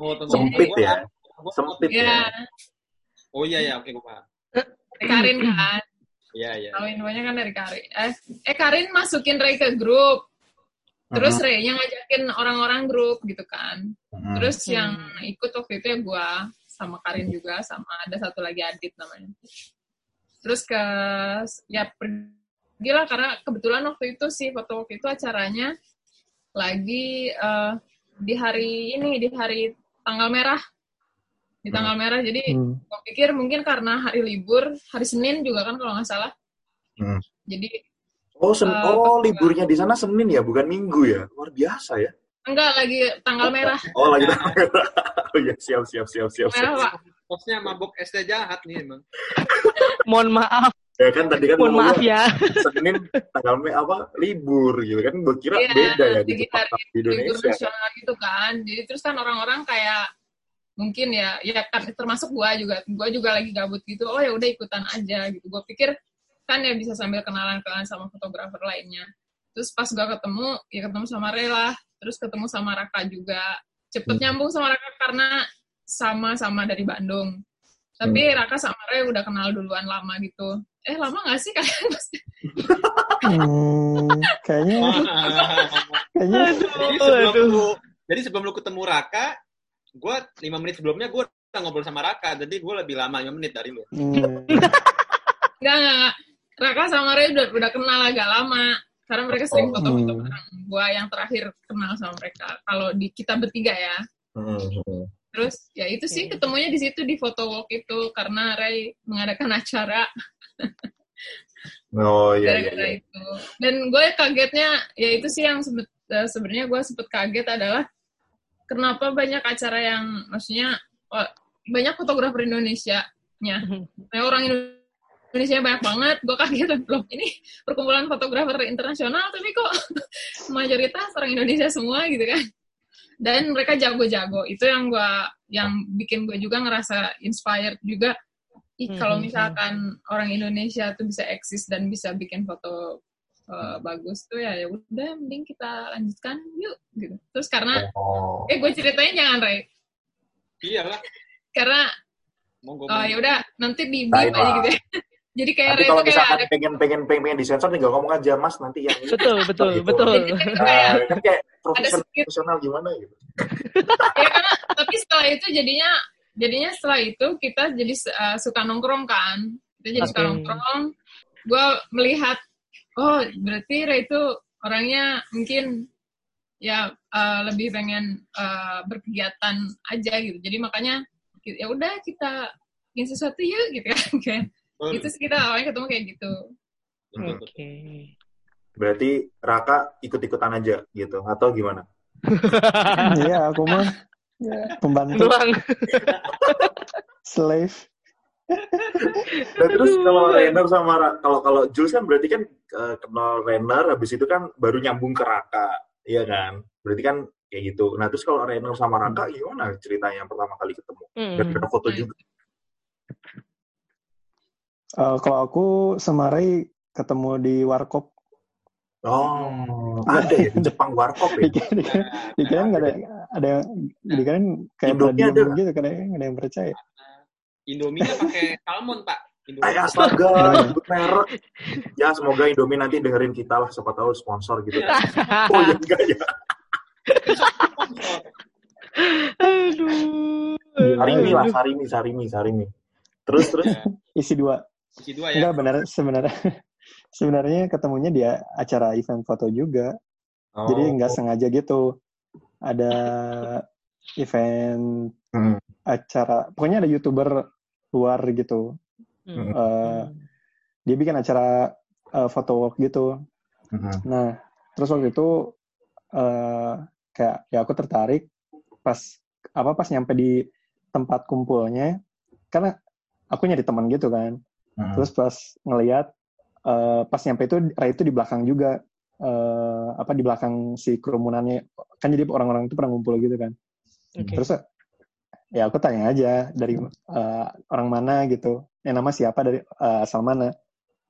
Oh, temen Sempit ya? gua- sempit ya, ya. Oh iya ya, oke gue paham. Dari Karin kan. Iya iya. Tahu infonya kan dari Karin. Eh, eh Karin masukin Ray ke grup. Terus Ray-nya ngajakin orang-orang grup gitu kan. Mhm. Terus Hmm. yang ikut waktu itu ya gue sama Karin juga sama ada satu lagi Adit namanya. Terus ke ya pergilah karena kebetulan waktu itu sih foto waktu itu acaranya lagi eh, di hari ini di hari tanggal merah di tanggal merah jadi Hmm. gue pikir mungkin karena hari libur hari Senin juga kan kalau nggak salah Hmm. jadi Oh, sen Eh, oh liburnya di sana Senin ya, bukan Minggu ya. Luar biasa ya. Enggak, lagi tanggal merah. Oh lagi tanggal merah. Oh iya siap siap siap siap. Merah, siap. Pak. Posnya mabok ST jahat nih emang. Mohon maaf, Ya kan tadi kan mohon maaf ya. Senin tanggal me apa libur gitu kan. Gue kira Iya, beda ya di di libur Indonesia. nasional gitu kan. Jadi terus kan orang-orang kayak mungkin ya, ya kan termasuk gua juga, gua juga lagi gabut gitu. Oh ya udah ikutan aja gitu. Gua pikir kan ya bisa sambil kenalan-kenalan sama fotografer lainnya. Terus pas gua ketemu, ya ketemu sama Rela, terus ketemu sama Raka juga. Cepet Hmm. nyambung sama Raka karena sama-sama dari Bandung. Tapi Hmm. Raka sama Re udah kenal duluan lama gitu. Eh lama gak sih kalian? Pasti Hmm, kayaknya kayaknya jadi Aduh, sebelum aduh. lu jadi sebelum lu ketemu Raka, gue lima menit sebelumnya gue udah ngobrol sama Raka, jadi gue lebih lama lima menit dari lu. hmm, Enggak, enggak, enggak. Raka sama Ray udah, udah kenal agak lama. Karena mereka sering Oh. foto-foto Hmm. bareng. Gua yang terakhir kenal sama mereka. Kalau di kita bertiga ya. Hmm, hmm. Terus ya itu sih ketemunya di situ di photo walk itu karena Ray mengadakan acara Oh iya iya. gara-gara iya. itu. Dan gue kagetnya ya itu sih yang eh, sebenarnya gue sempet kaget adalah kenapa banyak acara yang maksudnya oh, banyak fotografer Indonesia nya. Nah, orang Indonesia banyak banget. Gue kaget loh. Ini perkumpulan fotografer internasional tapi kok mayoritas orang Indonesia semua gitu kan. Dan mereka jago-jago. Itu yang gua yang bikin gue juga ngerasa inspired juga. Ih, kalau Mhm. misalkan orang Indonesia tuh bisa eksis dan bisa bikin foto uh, bagus tuh ya ya udah mending kita lanjutkan yuk gitu. Terus karena Oh. eh gue ceritain jangan Ray. Iyalah, Karena Oh ya udah nanti di beep aja gitu ya. Jadi kayak Nanti Ray kalau kayak misalkan ada pengen pengen pengen pengen disensor tinggal ngomong aja mas nanti yang ini. Betul, betul, Gitu. betul. jadi kayak Nah, kan kayak ada profesional, sedikit profesional gimana gitu. ya karena tapi setelah itu jadinya jadinya setelah itu kita jadi uh, suka nongkrong kan. Kita jadi suka Oke. nongkrong. Gue melihat oh berarti Ray itu orangnya mungkin ya uh, lebih pengen uh, berkegiatan aja gitu. Jadi makanya ya udah kita bikin sesuatu yuk gitu kan. Kayak Betul, itu sih kita awalnya ketemu kayak gitu. Oke. Berarti Raka ikut-ikutan aja gitu atau gimana? iya aku mah ya, pembantu Doang. slave. Dan terus kalau Renner sama kalau kalau Jules kan berarti kan eh, kenal Renner habis itu kan baru nyambung ke Raka, iya kan? Berarti kan kayak gitu. Nah terus kalau Renner sama Raka gimana ceritanya yang pertama kali ketemu? Hmm. Dan ada foto juga. Eh, kalau aku sama Ray ketemu di warkop, Oh, ada ya di Jepang warkop ya? dikira dikira nggak ada ada yang dikira kayak ada. gitu kadang nggak ada yang percaya. Indominya pakai salmon, Pak. Indomie. Ay, astaga, sebut merek. Ya, semoga Indomie nanti dengerin kita lah, siapa tahu sponsor gitu. Oh ya enggak ya. Aduh. Sarimi lah, Sarimi, Sarimi, Sarimi. Terus, terus. Isi dua. Isi dua ya. Enggak benar sebenarnya sebenarnya ketemunya dia acara event foto juga. Jadi Oh. nggak sengaja gitu. Ada event Hmm. acara, pokoknya ada youtuber luar gitu. Hmm. Eh, dia bikin acara eh, photo walk gitu. Hmm. Nah, terus waktu itu eh kayak ya aku tertarik pas apa pas nyampe di tempat kumpulnya karena aku nyari teman gitu kan. Hmm. Terus pas ngeliat eh, pas nyampe itu Ray itu di belakang juga eh, apa di belakang si kerumunannya kan jadi orang-orang itu pernah ngumpul gitu kan. Oke. Terus ya aku tanya aja dari eh, orang mana gitu. Yang nama siapa dari eh, asal mana.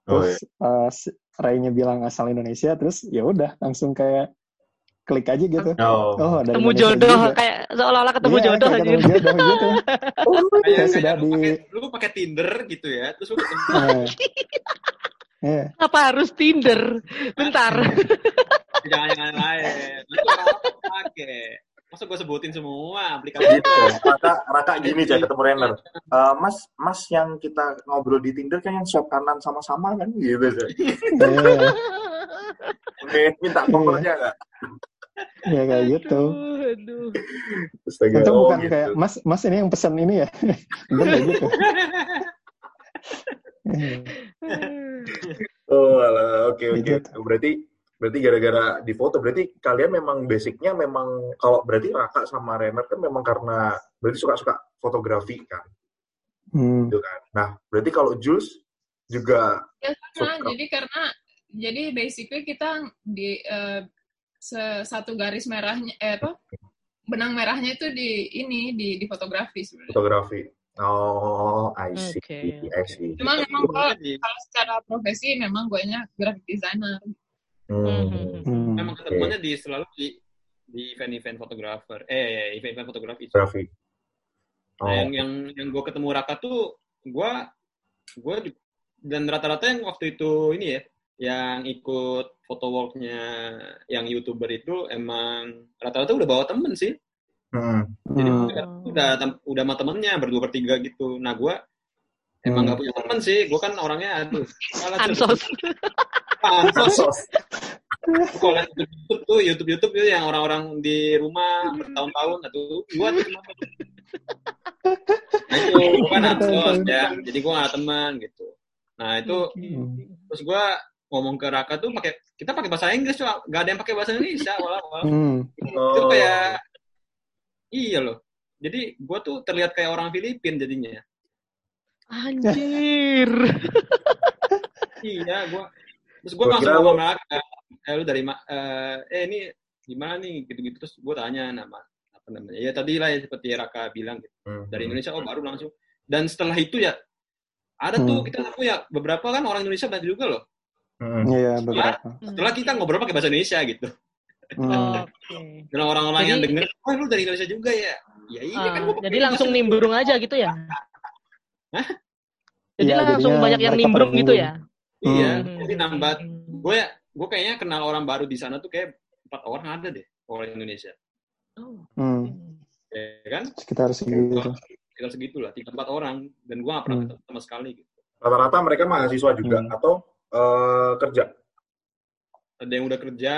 Oh, Terus pas Ray-nya bilang asal Indonesia terus ya udah langsung kayak klik aja gitu. Oh. Oh, dari Ketemu Indonesia jodoh juga. kayak seolah-olah ketemu Iya, jodoh kayak aja. ketemu jodoh gitu. Kayak, Kayak sudah kayak lu di- pakai- lu pakai Tinder gitu ya, terus lu ketemu Nah. Iya. Apa harus Tinder? Bentar. jangan yang lain. Orang pakai. Masa gue sebutin semua aplikasi Gitu. Raka, Raka gini aja ketemu Renner. Eh, mas, mas yang kita ngobrol di Tinder kan yang swipe kanan sama-sama kan gitu. Iya. Oke, minta nomornya nggak? Ya kayak gitu. Aduh, Itu oh, bukan gitu. kayak Mas, Mas ini yang pesan ini ya. Bukan kayak gitu. Oh, alah, oke oke. Gitu. Berarti Berarti gara-gara di foto, berarti kalian memang basicnya memang kalau berarti Raka sama Renner kan memang karena berarti suka-suka fotografi kan, Hmm. gitu kan. Nah, berarti kalau Jules juga Ya Suka. jadi karena jadi basically kita di eh, se- satu garis merahnya eh apa benang merahnya itu di ini di di fotografi sebenarnya. fotografi. Oh, I see, Oke. I see. Cuma memang kalau Di- kalau secara profesi memang gue nya graphic designer. Hmm. Hmm. memang ketemuannya di selalu di di event-event fotografer eh event-event fotografi Fotografi. Nah, Oh, yang yang yang gue ketemu Raka tuh gue gue dan rata-rata yang waktu itu ini ya yang ikut foto walknya yang youtuber itu emang rata-rata udah bawa temen sih hmm. jadi Hmm. udah udah sama temennya berdua bertiga gitu nah gue emang Hmm. nggak punya temen sih gue kan orangnya aduh. Ansos. Ansos. Sos. kalau lihat YouTube tuh YouTube YouTube tuh yang orang-orang di rumah bertahun-tahun atau gua tuh cuma nah itu gua kan ansos ya jadi gua gak teman gitu nah itu Hmm. terus gua ngomong ke Raka tuh pakai kita pakai bahasa Inggris tuh gak ada yang pakai bahasa Indonesia walau Hmm. itu Oh. kayak iya loh jadi gua tuh terlihat kayak orang Filipin jadinya Anjir. iya gua terus gua Gua langsung ngomong ke Raka eh lu dari ma- eh eh, ini gimana nih gitu-gitu terus gua tanya nama apa namanya ya tadi lah ya seperti Raka bilang gitu. Hmm. dari Indonesia oh baru langsung dan setelah itu ya ada tuh Hmm. kita tahu ya beberapa kan orang Indonesia banyak juga loh Hmm. Iya, beberapa. setelah kita ngobrol pakai bahasa Indonesia gitu Hmm. Oke. dan orang-orang Jadi- yang denger oh lu dari Indonesia juga ya ya iya kan Ah, jadi langsung nimbrung aja gitu ya? Hah? Jadi Iya, langsung jadinya banyak yang nimbrung gitu ya? iya Hmm. jadi nambah gue ya gue kayaknya kenal orang baru di sana tuh kayak empat orang ada deh orang Indonesia Oh. Hmm. ya kan Sekitar segitu. sekitar segitulah tiga empat orang dan gue gak pernah Hmm. ketemu sama sekali gitu. Rata-rata mereka mahasiswa juga Hmm. atau eh, kerja. ada yang udah kerja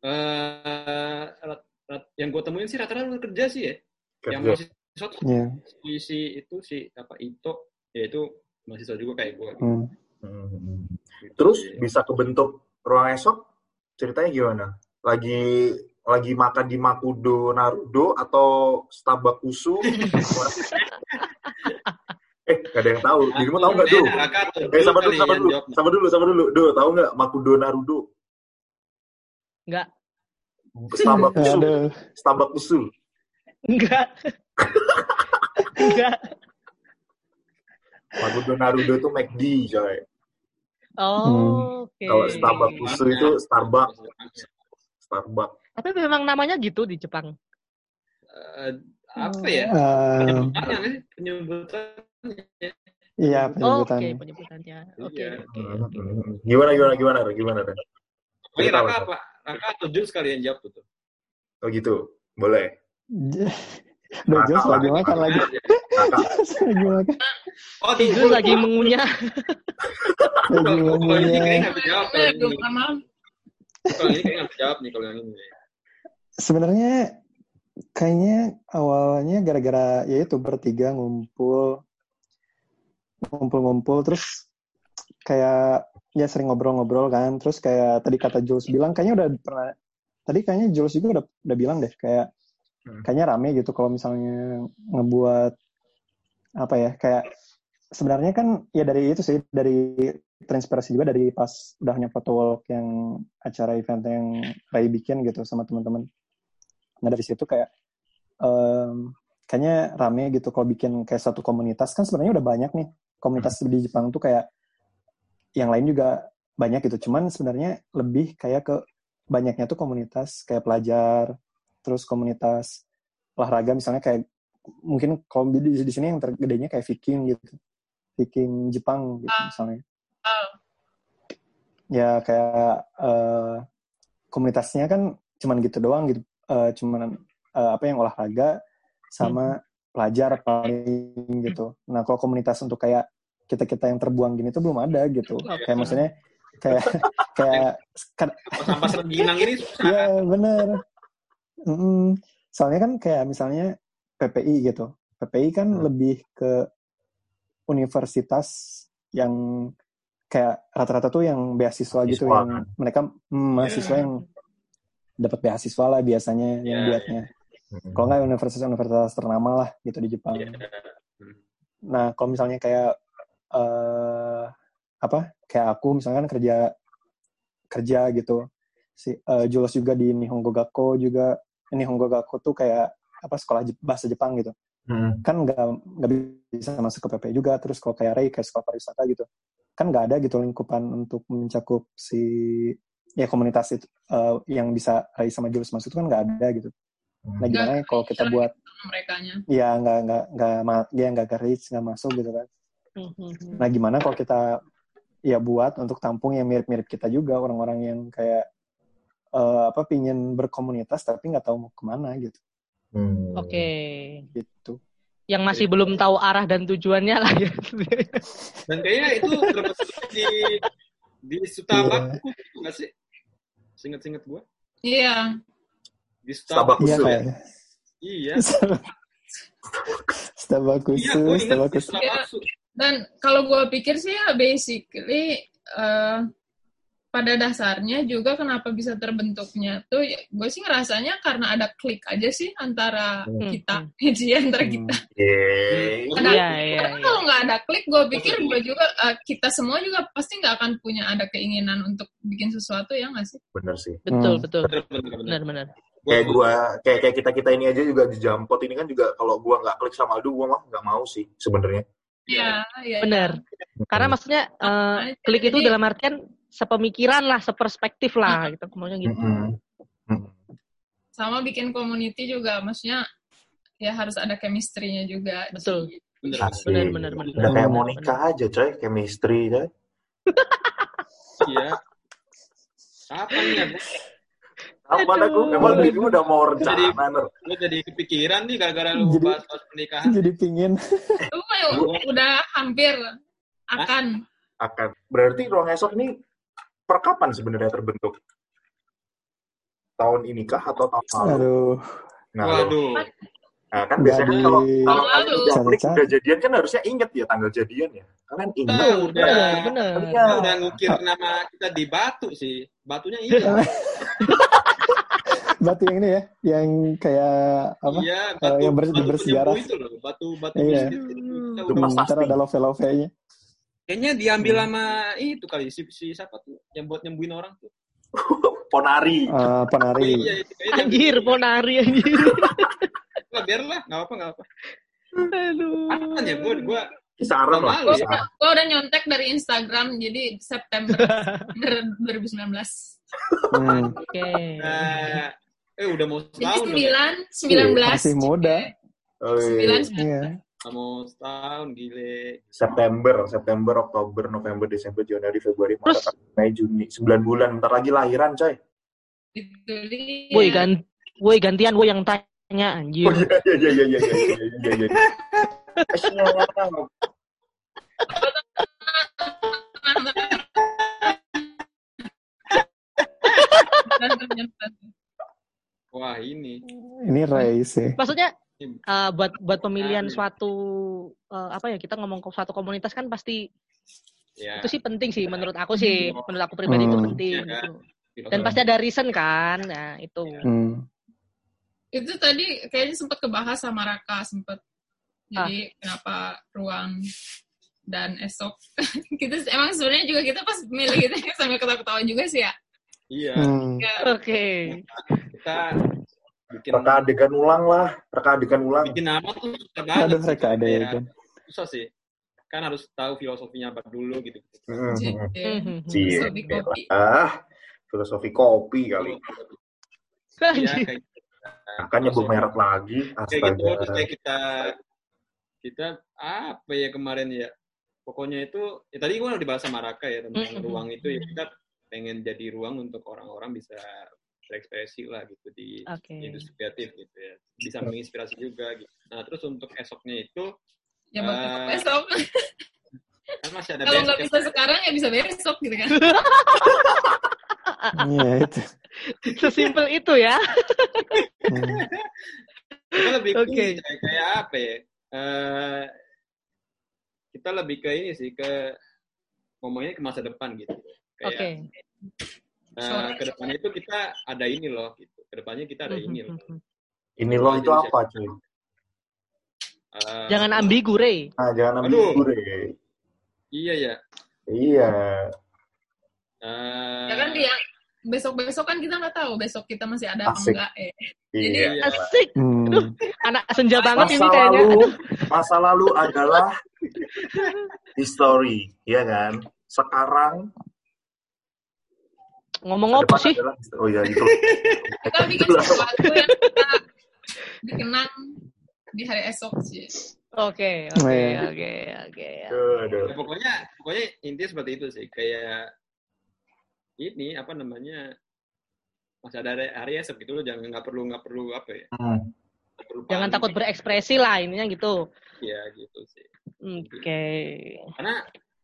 eh rat- rat- yang gue temuin sih rata-rata udah kerja sih ya yang Kerja. Tuh Iya. si, si itu si apa Ito ya itu mahasiswa juga kayak gue Hmm. Hmm. Terus bisa kebentuk ruang esok ceritanya gimana? Lagi lagi makan di Makudo Narudo atau Starbucks Usu? eh, gak ada yang tahu. Dirimu tahu nggak, Do? Eh, sabar dulu, sabar dulu, sabar dulu, sabar dulu. Do, tahu nggak Makudo Narudo? Enggak. Starbucks Usu, Aduh. Starbucks Usu. Enggak. Enggak. Makudo Narudo itu McD, coy. Oh, oke. Kalau Starbucks itu Starbucks, Starbucks. Tapi memang namanya gitu di Jepang. Eh, apa ya Eh, penyebutannya penyebutannya iya, Oh, Oke, penyebutannya. penyebutannya. Oke, oke, Hmm, oke. hmm, hmm. Gimana, gimana, gimana, gimana, Ren? Ini Cerita Raka apa? Raka kali yang jawab tuh Oh gitu, boleh. Udah Kakak lagi makan lagi. Lagi makan. oh Si Jus lagi mengunyah. Lagi kalau kalau ini ngomongnya. kayaknya nggak bisa jawab kalau Bener, ini belum malam. kalau ini kayaknya nggak bisa jawab nih kalau yang ini Sebenarnya kayaknya awalnya gara-gara ya itu bertiga ngumpul ngumpul-ngumpul terus kayak ya sering ngobrol-ngobrol kan terus kayak tadi kata Jules bilang kayaknya udah pernah tadi kayaknya Jules juga udah udah bilang deh kayak. Kayaknya rame gitu kalau misalnya ngebuat apa ya kayak sebenarnya kan ya dari itu sih dari terinspirasi juga dari pas udahnya foto walk yang acara event yang Ray bikin gitu sama teman-teman. Nah dari situ kayak em, kayaknya rame gitu kalau bikin kayak satu komunitas. Kan sebenarnya udah banyak nih komunitas di Jepang tuh kayak yang lain juga banyak gitu. Cuman sebenarnya lebih kayak ke banyaknya tuh komunitas kayak pelajar terus komunitas olahraga misalnya kayak mungkin kalau di, di, sini yang tergedenya kayak Viking gitu. Viking Jepang gitu misalnya. Ah. ya kayak eh, komunitasnya kan cuman gitu doang gitu. Eh, cuman eh, apa yang olahraga sama pelajar paling gitu. Nah kalau komunitas untuk kayak kita kita yang terbuang gini tuh belum ada gitu. Kayak maksudnya kayak kayak sampah serginang ini susah ya bener Mm-mm. soalnya kan kayak misalnya PPI gitu PPI kan Hmm. lebih ke universitas yang kayak rata-rata tuh yang beasiswa gitu Siswa, yang kan? mereka hmm, mahasiswa Iya. yang dapat beasiswa lah biasanya yang Iya, buatnya. Mm-mm. Kalau nggak universitas-universitas ternama lah gitu di Jepang. Iya. Nah, kalau misalnya kayak eh apa? Kayak aku misalkan kerja kerja gitu. Si eh, Jules juga di Nihongo Gakko juga. Nihongo Gakko tuh kayak apa sekolah Jep- bahasa Jepang gitu. Mm. Kan nggak nggak bisa masuk ke PP juga. Terus kalau kayak Ray kayak sekolah pariwisata gitu. Kan nggak ada gitu lingkupan untuk mencakup si ya komunitas itu eh, yang bisa Ray sama Jules masuk itu kan nggak ada gitu. Nah, Nggak gimana ya kalau kita buat mereka nya ya nggak nggak nggak ya nggak ke reach nggak masuk gitu kan Mhm. nah gimana kalau kita ya buat untuk tampung yang mirip-mirip kita juga orang-orang yang kayak eh, apa pingin berkomunitas tapi nggak tahu mau ke mana gitu Hmm. Oke. gitu Yang masih belum tahu arah dan tujuannya lah ya. Dan kayaknya itu terbentuk di di Sutabaku nggak sih? Singet-singet gue. iya Di Starbucks. Sutabaku. iya ya? kayaknya Iya. Starbucks Iya, gue ingat di Starbucks Starbucks. dan kalau gue pikir sih ya basically eh, pada dasarnya juga kenapa bisa terbentuknya tuh ya, gue sih ngerasanya karena ada klik aja sih antara Hmm. kita sih antara kita Yeay. Ada- Iya, iya, karena iya. kalau nggak ada klik gue pikir gue juga eh, kita semua juga pasti nggak akan punya ada keinginan untuk bikin sesuatu ya nggak sih Bener sih. Betul, Hmm. betul. Benar, benar. Kayak gua, kayak kayak kita kita ini aja juga di Jampot ini kan juga kalau gua nggak klik sama Aldo, gua mah nggak mau sih sebenarnya. Iya, iya. Benar. Karena maksudnya eh, klik itu dalam artian sepemikiran lah, seperspektif lah gitu. Maksudnya gitu. Sama bikin community juga, maksudnya ya harus ada chemistry-nya juga. Betul. Bener. Asik. Benar, benar, benar. Udah kayak Benar, mau nikah aja coy, chemistry coy. Iya. Kapan ya? Apa? Aduh. Emang ini udah mau rencana, Ner. gua jadi kepikiran nih gara-gara lu Jadi- bahas bahas pernikahan. jadi pingin Itu ya udah hampir akan. Akan. Berarti ruang esok ini per kapan sebenarnya terbentuk? Tahun ini kah atau tahun lalu? aduh Nah, Waduh. nah, kan biasanya kan Jadi- kalau kalau Tahun kalian lalu. udah klik Cari-cari. udah jadian kan harusnya inget ya tanggal jadian ya. Kalian inget. Tahu, udah. Benar, benar. Iya. Kita udah ngukir nama kita di batu sih. Batunya ini. batu yang ini ya yang kayak apa Iya, Eh, batu, yang ber- batu bersejarah. itu loh. Batu batu Iya. itu. Hmm, ntar ada love love nya Kayaknya diambil Hmm. sama itu kali si, si siapa tuh yang buat nyembuhin orang tuh. Ponari. uh, penari Iya, kayaknya Anjir, ponari anjir. Lah, biarlah, nggak apa nggak apa. Aduh. Apaan ya gue gue Kisaran lah. Gue udah nyontek dari Instagram, jadi September 2019. hmm, Oke. eh, eh udah mau setahun. Jadi ya? sembilan, iya, sembilan belas. Masih muda. Sembilan, oh, iya. iya. Mau setahun gile. September, September, Oktober, November, Desember, Januari, Februari, Maret, Mei, Juni, sembilan bulan. Bentar lagi lahiran, coy. Woi ganti, woi gantian woi yang tanya anjir. Oh, iya iya iya iya iya iya iya. iya. iya. Wah ini. ini sih Maksudnya eh, buat buat pemilihan Aduh. suatu eh, apa ya kita ngomong ke suatu komunitas kan pasti Ya. itu sih penting sih menurut aku sih menurut aku pribadi itu Hmm. penting Iya. gitu. dan pasti ada reason kan nah itu hmm. itu tadi kayaknya sempat kebahas sama Raka sempat jadi kenapa ruang dan esok kita emang sebenarnya juga kita pas milih kita sambil ketawa-ketawa juga sih ya Iya. Hmm. Oke Kita bikin Reka adegan ulang lah, reka adegan ulang. bikin nama tuh susah banget. aduh ada ya Kayak kan Susah sih. Kan harus tahu filosofinya apa dulu gitu. Hmm, Cie, hmm. Cie, Filosofi kopi. Ah, filosofi kopi kali. Ya, Anjir. kayak, Akan nyebut merek lagi. kayak gitu terus Astaga. kayak kita kita apa ya kemarin ya pokoknya itu ya tadi gua udah dibahas sama Raka ya tentang Mm-mm. ruang itu ya kita pengen jadi ruang untuk orang-orang bisa berekspresi lah gitu di Oke. industri kreatif gitu ya bisa menginspirasi juga gitu nah terus untuk esoknya itu ya bakal Ah. besok kan masih ada kalau nggak bisa sekarang ya bisa besok gitu kan iya itu Sesimpel itu ya. Kita lebih ini, kayak, kayak apa ya Eh, kita lebih ke ini sih ke ngomongnya ke masa depan gitu. Oke. Kayak eh, ke depannya itu kita ada ini loh gitu. Ke depannya kita ada ini loh. Ini loh itu apa cuy? Eh, Jangan ambigu, Rey. Nah, jangan ambil Aduh. gue. Iya ya. Iya. Eh, Ya kan dia besok-besok kan kita nggak tahu besok kita masih ada apa enggak eh. Iya. Iya. Asik. Hmm. Anak senja banget Masa ini kayaknya. lalu, masa lalu adalah history, ya kan? Sekarang Ngomong apa sih? adalah- oh iya itu. Kita bikin sesuatu yang kita dikenang di hari esok sih. Oke, oke, Iya. oke, oke. Ya, pokoknya pokoknya intinya seperti itu sih kayak ini apa namanya masih ada hari- hari esok gitu loh jangan nggak perlu nggak perlu apa ya Hmm. perlu Jangan panik. takut berekspresi lah ininya gitu. ya gitu sih Oke. karena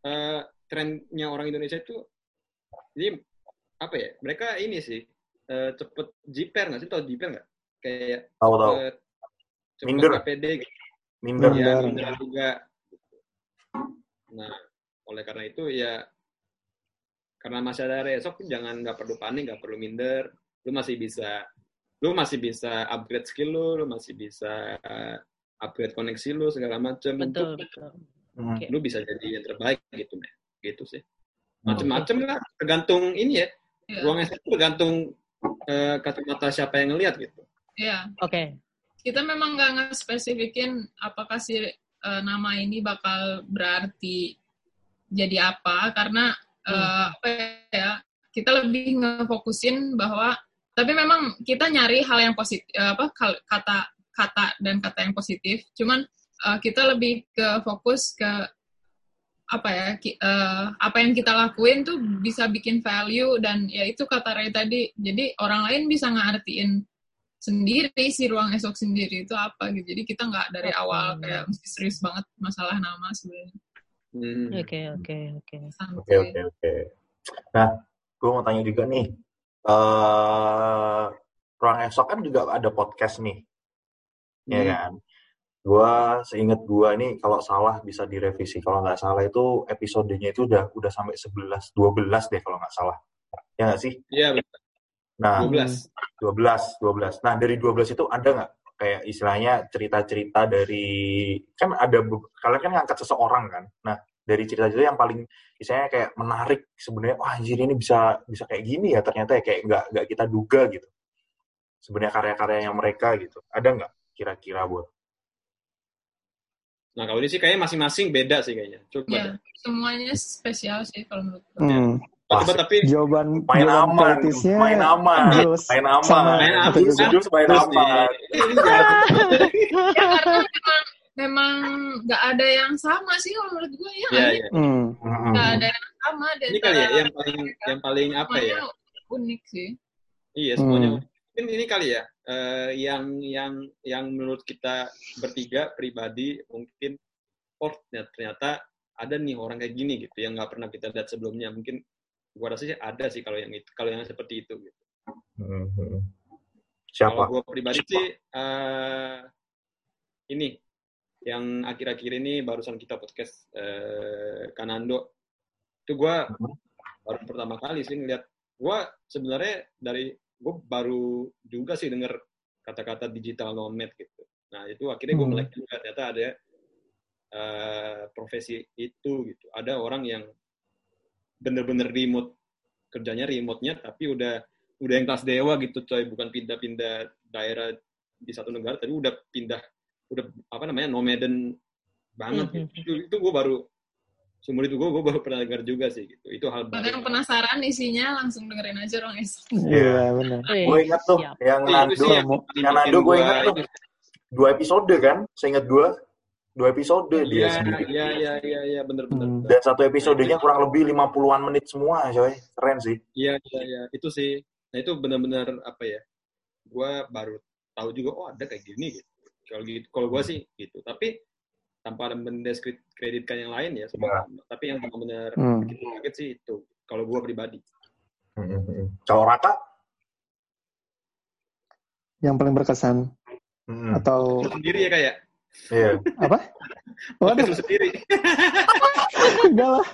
eh, trennya orang Indonesia itu ini apa ya mereka ini sih eh, cepet jiper nggak sih tau jiper nggak kayak Tahu tahu. cepet cepet Minder. pede gitu. Minder. Ya Minder. juga nah oleh karena itu ya karena masih ada hari esok jangan nggak perlu panik nggak perlu minder lu masih bisa lu masih bisa upgrade skill lu lu masih bisa uh, upgrade koneksi lu segala macam Betul, untuk betul. Hmm. Oke. lu bisa jadi yang terbaik gitu deh gitu sih macem-macem lah tergantung ini ya Iya. ruang itu tergantung uh, kacamata siapa yang ngelihat gitu Iya. Oke. Kita memang nggak nge-spesifikin apakah si eh, nama ini bakal berarti jadi apa karena eh, apa ya kita lebih ngefokusin bahwa tapi memang kita nyari hal yang positif apa kata kata dan kata yang positif cuman eh, kita lebih ke fokus ke apa ya ki- eh, apa yang kita lakuin tuh bisa bikin value dan ya itu kata Ray tadi jadi orang lain bisa ngartiin sendiri si ruang esok sendiri itu apa gitu jadi kita nggak dari awal kayak mesti serius banget masalah nama sebenarnya Hmm. Oke, oke, oke. Oke oke oke. Nah, gue mau tanya juga nih. eh ruang esok kan juga ada podcast nih, ya Hmm. kan? Gua seingat gua ini kalau salah bisa direvisi. Kalau nggak salah itu episodenya itu udah udah sampai 11, 12 deh kalau nggak salah. Ya nggak sih? Iya, betul. Nah, 12. 12, 12. Nah, dari 12 itu ada nggak kayak istilahnya cerita-cerita dari kan ada kalian kan ngangkat seseorang kan. Nah, dari cerita-cerita yang paling istilahnya kayak menarik sebenarnya wah anjir ini bisa bisa kayak gini ya ternyata ya kayak nggak nggak kita duga gitu. Sebenarnya karya-karyanya mereka gitu. Ada nggak kira-kira buat? Nah, kalau ini sih kayaknya masing-masing beda sih kayaknya. Coba ya semuanya spesial sih kalau menurut gue Hmm. Coba tapi Jawaban main jawaban aman, politisnya main aman, Jules main aman, sama Main aman. main terus aman. ini jangan- ya karena memang memang nggak ada yang sama sih kalau menurut gue ya Iya. Mm-mm. nggak ada yang sama dan Ini kali ya yang paling yang paling apa ya? unik sih Iya, semuanya. Hmm. Mungkin ini kali ya, eh, yang yang yang menurut kita bertiga pribadi mungkin oh ternyata, ternyata ada nih orang kayak gini gitu yang nggak pernah kita lihat sebelumnya. Mungkin gua rasa sih ada sih kalau yang itu, kalau yang seperti itu. Gitu. Kalau Siapa? gua pribadi sih eh, ini yang akhir-akhir ini barusan kita podcast eh, Kanando itu gua baru pertama kali sih ngeliat gua sebenarnya dari gua baru juga sih denger kata-kata digital nomad gitu nah itu akhirnya gue Hmm. melek juga ternyata ada eh, profesi itu gitu ada orang yang bener-bener remote kerjanya remote-nya tapi udah udah yang kelas dewa gitu coy bukan pindah-pindah daerah di satu negara tapi udah pindah udah apa namanya nomaden banget Mhm. gitu. itu, itu gue baru seumur itu gue gue baru pernah dengar juga sih gitu itu hal baru yang penasaran isinya langsung dengerin aja orang esok Iya, benar. Wih, Gue ingat tuh siap. yang Itu Nando, yang Nando gue gua ingat tuh dua episode kan, saya ingat dua, dua episode dia Iya, sendiri. iya, iya, iya, iya, bener, bener. Hmm. bener. Dan satu episodenya kurang lebih 50-an menit semua, coy. Keren sih. Iya, iya, iya, itu sih. Nah itu benar-benar apa ya? Gua baru tahu juga, oh ada kayak gini gitu. Kalau gitu, kalau gua sih gitu. Tapi tanpa ada mendeskreditkan yang lain ya, semua. Tapi yang benar-benar Hmm. bikin kaget sih itu. Kalau gua pribadi. Kalau Raka, Yang paling berkesan mm, atau Lu sendiri ya kayak Iya. Apa? Waduh, lu sendiri. enggak lah.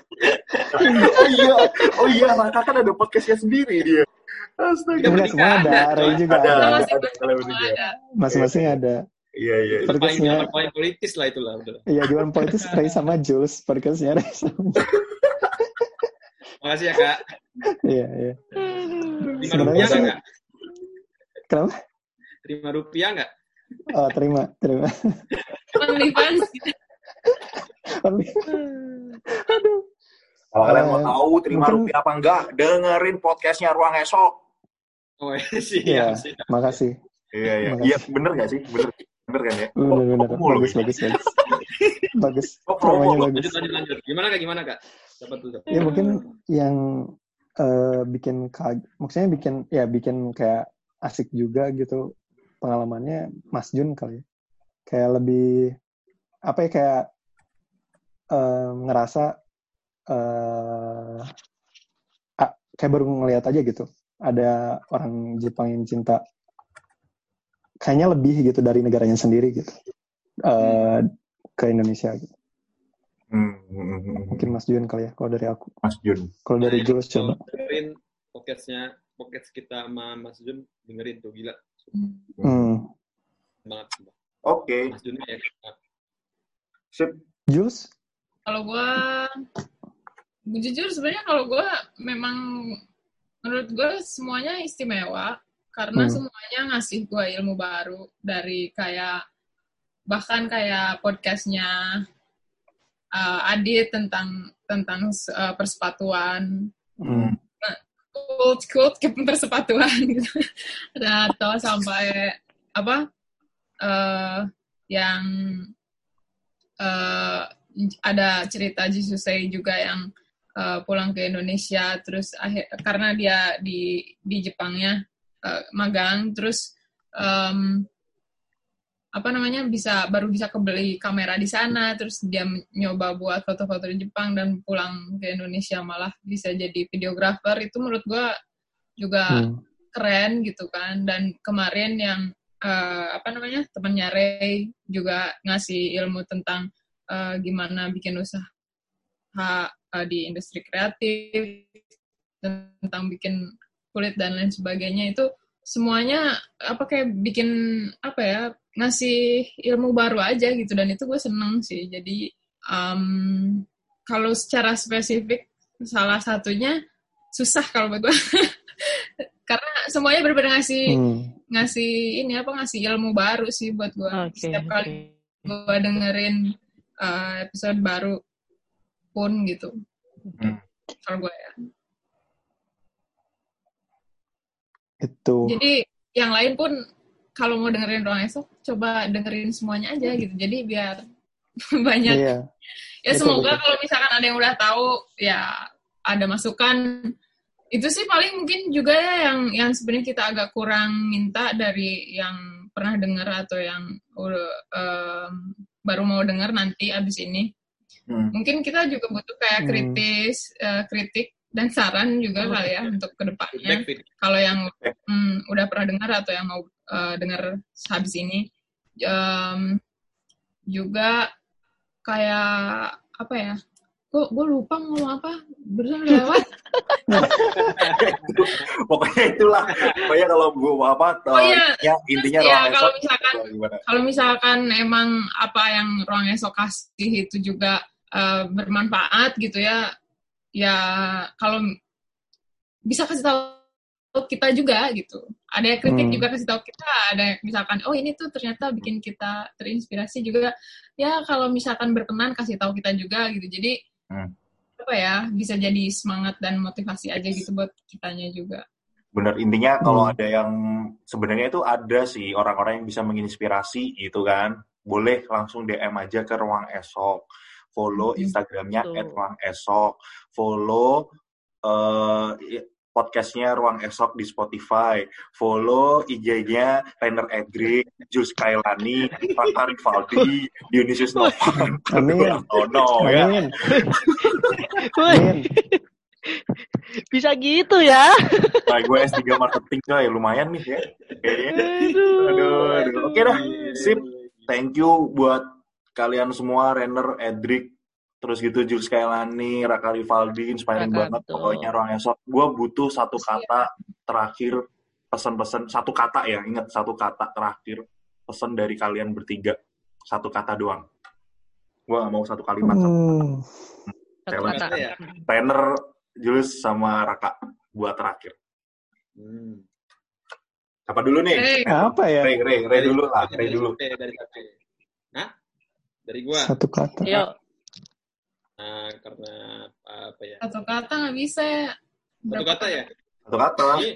oh iya, oh iya, Raka kan ada podcastnya sendiri dia. Astaga. Enggak, semua ada. ada, Ray juga Ada, ada. ada, Masih ada, kalian bertiga. ada. Masing-masing ada. Iya, iya. Podcastnya- zaman paling politis lah itulah udah. Iya, jualan politis Ray sama Jules. Podcastnya Ray sama Makasih ya kak. Iya, iya. Terima rupiah sih- nggak? Kenapa? Terima rupiah nggak? Oh, terima, terima. OnlyFans. Kalau kalian mau Eh, tahu terima mungkin- rupiah apa enggak, dengerin podcastnya Ruang Esok. Oh siap, Iya, siap. makasih. Iya, iya. Iya, bener nggak sih? Bener, bener kan ya? Bener, Oh, bener. oh. Bagus, bagus, bagus. Bagus. Oh, promo, Promonya promo. bagus. Lanjut lanjut lanjut. Gimana kak? Gimana kak? Dapat tuh. dapat. Ya mungkin yang eh, bikin kag- maksudnya bikin ya bikin kayak asik juga gitu pengalamannya Mas Jun kali ya. Kayak lebih apa ya kayak eh, ngerasa eh ah, kayak baru ngeliat aja gitu. Ada orang Jepang yang cinta kayaknya lebih gitu dari negaranya sendiri gitu. eh ke Indonesia gitu. Hmm, hmm, hmm. Mungkin Mas Jun kali ya kalau dari aku. Mas Jun. Kalau dari Jules coba. dengerin podcastnya podcast kita sama Mas Jun dengerin tuh gila Hmm. banget. Oke, Mas Jun ya sip. Jules? Kalau gue, jujur sebenarnya kalau gue memang menurut gue semuanya istimewa karena Hmm. semuanya ngasih gue ilmu baru dari kayak bahkan kayak podcastnya uh, Adit tentang tentang uh, persepatuan Hmm. kult kult ke persepatuan gitu atau sampai apa eh yang eh ada cerita Jisusei juga yang eh, pulang ke Indonesia terus akhir karena dia di di Jepangnya eh, magang terus em, apa namanya bisa baru bisa kebeli kamera di sana terus dia nyoba buat foto-foto di Jepang dan pulang ke Indonesia malah bisa jadi videografer itu menurut gua juga Hmm. keren gitu kan dan kemarin yang eh, apa namanya temannya Ray juga ngasih ilmu tentang eh, gimana bikin usaha eh, di industri kreatif tentang bikin kulit dan lain sebagainya itu semuanya apa kayak bikin apa ya ngasih ilmu baru aja gitu dan itu gue seneng sih jadi em, kalau secara spesifik salah satunya susah kalau buat gue karena semuanya benar-benar ngasih Hmm. ngasih ini apa ngasih ilmu baru sih buat gue Oke. setiap kali gue dengerin uh, episode baru pun gitu Hmm. kalau gue ya Itu. jadi yang lain pun kalau mau dengerin ruang esok coba dengerin semuanya aja gitu jadi biar banyak Iya. ya Betul, semoga betul. kalau misalkan ada yang udah tahu ya ada masukan itu sih paling mungkin juga ya yang yang sebenarnya kita agak kurang minta dari yang pernah dengar atau yang udah em, baru mau dengar nanti abis ini Hmm. mungkin kita juga butuh kayak Hmm. kritis eh, kritik dan saran juga kali ya untuk ke depannya kalau yang hmm, udah pernah dengar atau yang mau eh, dengar habis ini Em, juga kayak apa ya gue gue lupa ngomong apa beneran lewat Pokoknya itulah. Pokoknya kalau gue apa, Oh, iya. ya, intinya ya, Ruang kalau Esok. misalkan Oh, kalau misalkan emang apa yang ruang esok kasih itu juga eh, bermanfaat gitu ya ya kalau bisa kasih tahu kita juga gitu ada yang kritik Hmm. juga kasih tahu kita ada yang misalkan oh ini tuh ternyata bikin kita terinspirasi juga ya kalau misalkan berkenan kasih tahu kita juga gitu jadi Hmm. apa ya bisa jadi semangat dan motivasi aja gitu buat kitanya juga Bener, intinya kalau Hmm. ada yang sebenarnya itu ada sih orang-orang yang bisa menginspirasi gitu kan. Boleh langsung DM aja ke Ruang Esok. Follow Hmm. Instagramnya Betul. @ruang esok. Follow eh, i- podcastnya Ruang Esok di Spotify. Follow IG-nya Rainer Edric, Jules Kailani, Raka Rivaldi, Dionysius Novan, Amin. Oh no ya. Amin. Amin. bisa gitu ya? Nah, gue S3 marketing coy, lumayan nih ya. Kayaknya. Aduh. Aduh, aduh. Oke dah. Sip. thank you buat kalian semua, Renner, Edric, terus gitu Jules Kailani, Raka Rivaldi, inspiring Raka, banget betul. pokoknya ruang esok. Gue butuh satu kata terakhir pesan-pesan satu kata ya, ingat satu kata terakhir pesan dari kalian bertiga, satu kata doang. Gue gak mau satu kalimat. satu. Hmm. Satu Challenge. kata. Kata ya? Renner, Jules sama Raka buat terakhir. Hmm. Apa dulu nih? Ray. Apa ya? Ray, Ray, Ray dulu lah, Ray dulu. Dari. Dari gua. Satu kata. Ayo, Nah, karena apa ya? Satu kata nggak bisa. Satu kata ya? Satu kata. Ini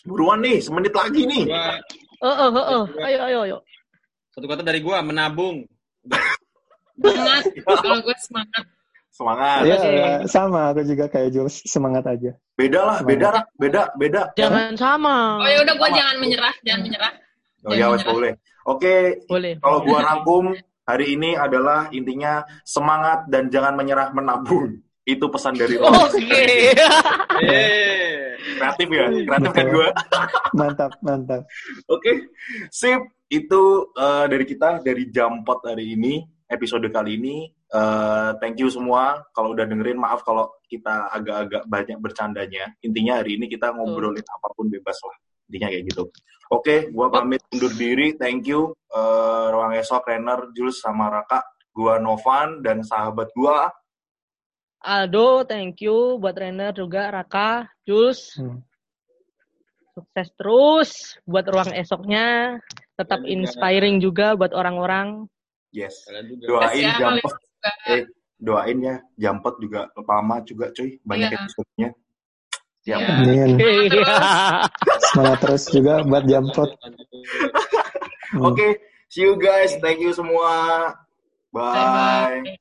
Buruan nih, semenit lagi nih. gua oh, oh, oh, oh. ayo, ayo, ayo. satu kata dari gua menabung. Semangat. Kalau gue semangat. Semangat. Ya, Oke. sama. Aku juga kayak Jules. Semangat aja. Beda lah, beda, Rak. beda, beda. Jangan sama. Oh ya udah gue jangan menyerah, jangan menyerah. Oh ya, wes, menyerah. boleh. Oke, Boleh. kalau gua rangkum hari ini adalah intinya semangat dan jangan menyerah menabung. Itu pesan dari. Oke. Eh. Kreatif ya, kreatif kan gua. Mantap, mantap. Oke, sip. Itu eh, dari kita dari Jampot hari ini, episode kali ini. Eh, thank you semua. Kalau udah dengerin, maaf kalau kita agak-agak banyak bercandanya. Intinya hari ini kita ngobrolin apa pun bebas lah. Intinya kayak gitu. Oke, gua pamit undur diri. Thank you. Eh, Ruang Esok, Renner, Jules, sama Raka. Gua Novan dan sahabat gua. Aldo, thank you buat trainer juga Raka, Jules. Hmm. Sukses terus buat ruang esoknya. Tetap Dan inspiring juga buat orang-orang. Yes. Doain ya, juga. Eh, doain ya. Jampot juga lama juga, cuy. Banyak Iya. episode-nya. Siap. Iya. Amin. Iya. Semangat terus juga buat Jampot. Oke, see you guys. Thank you semua. Bye.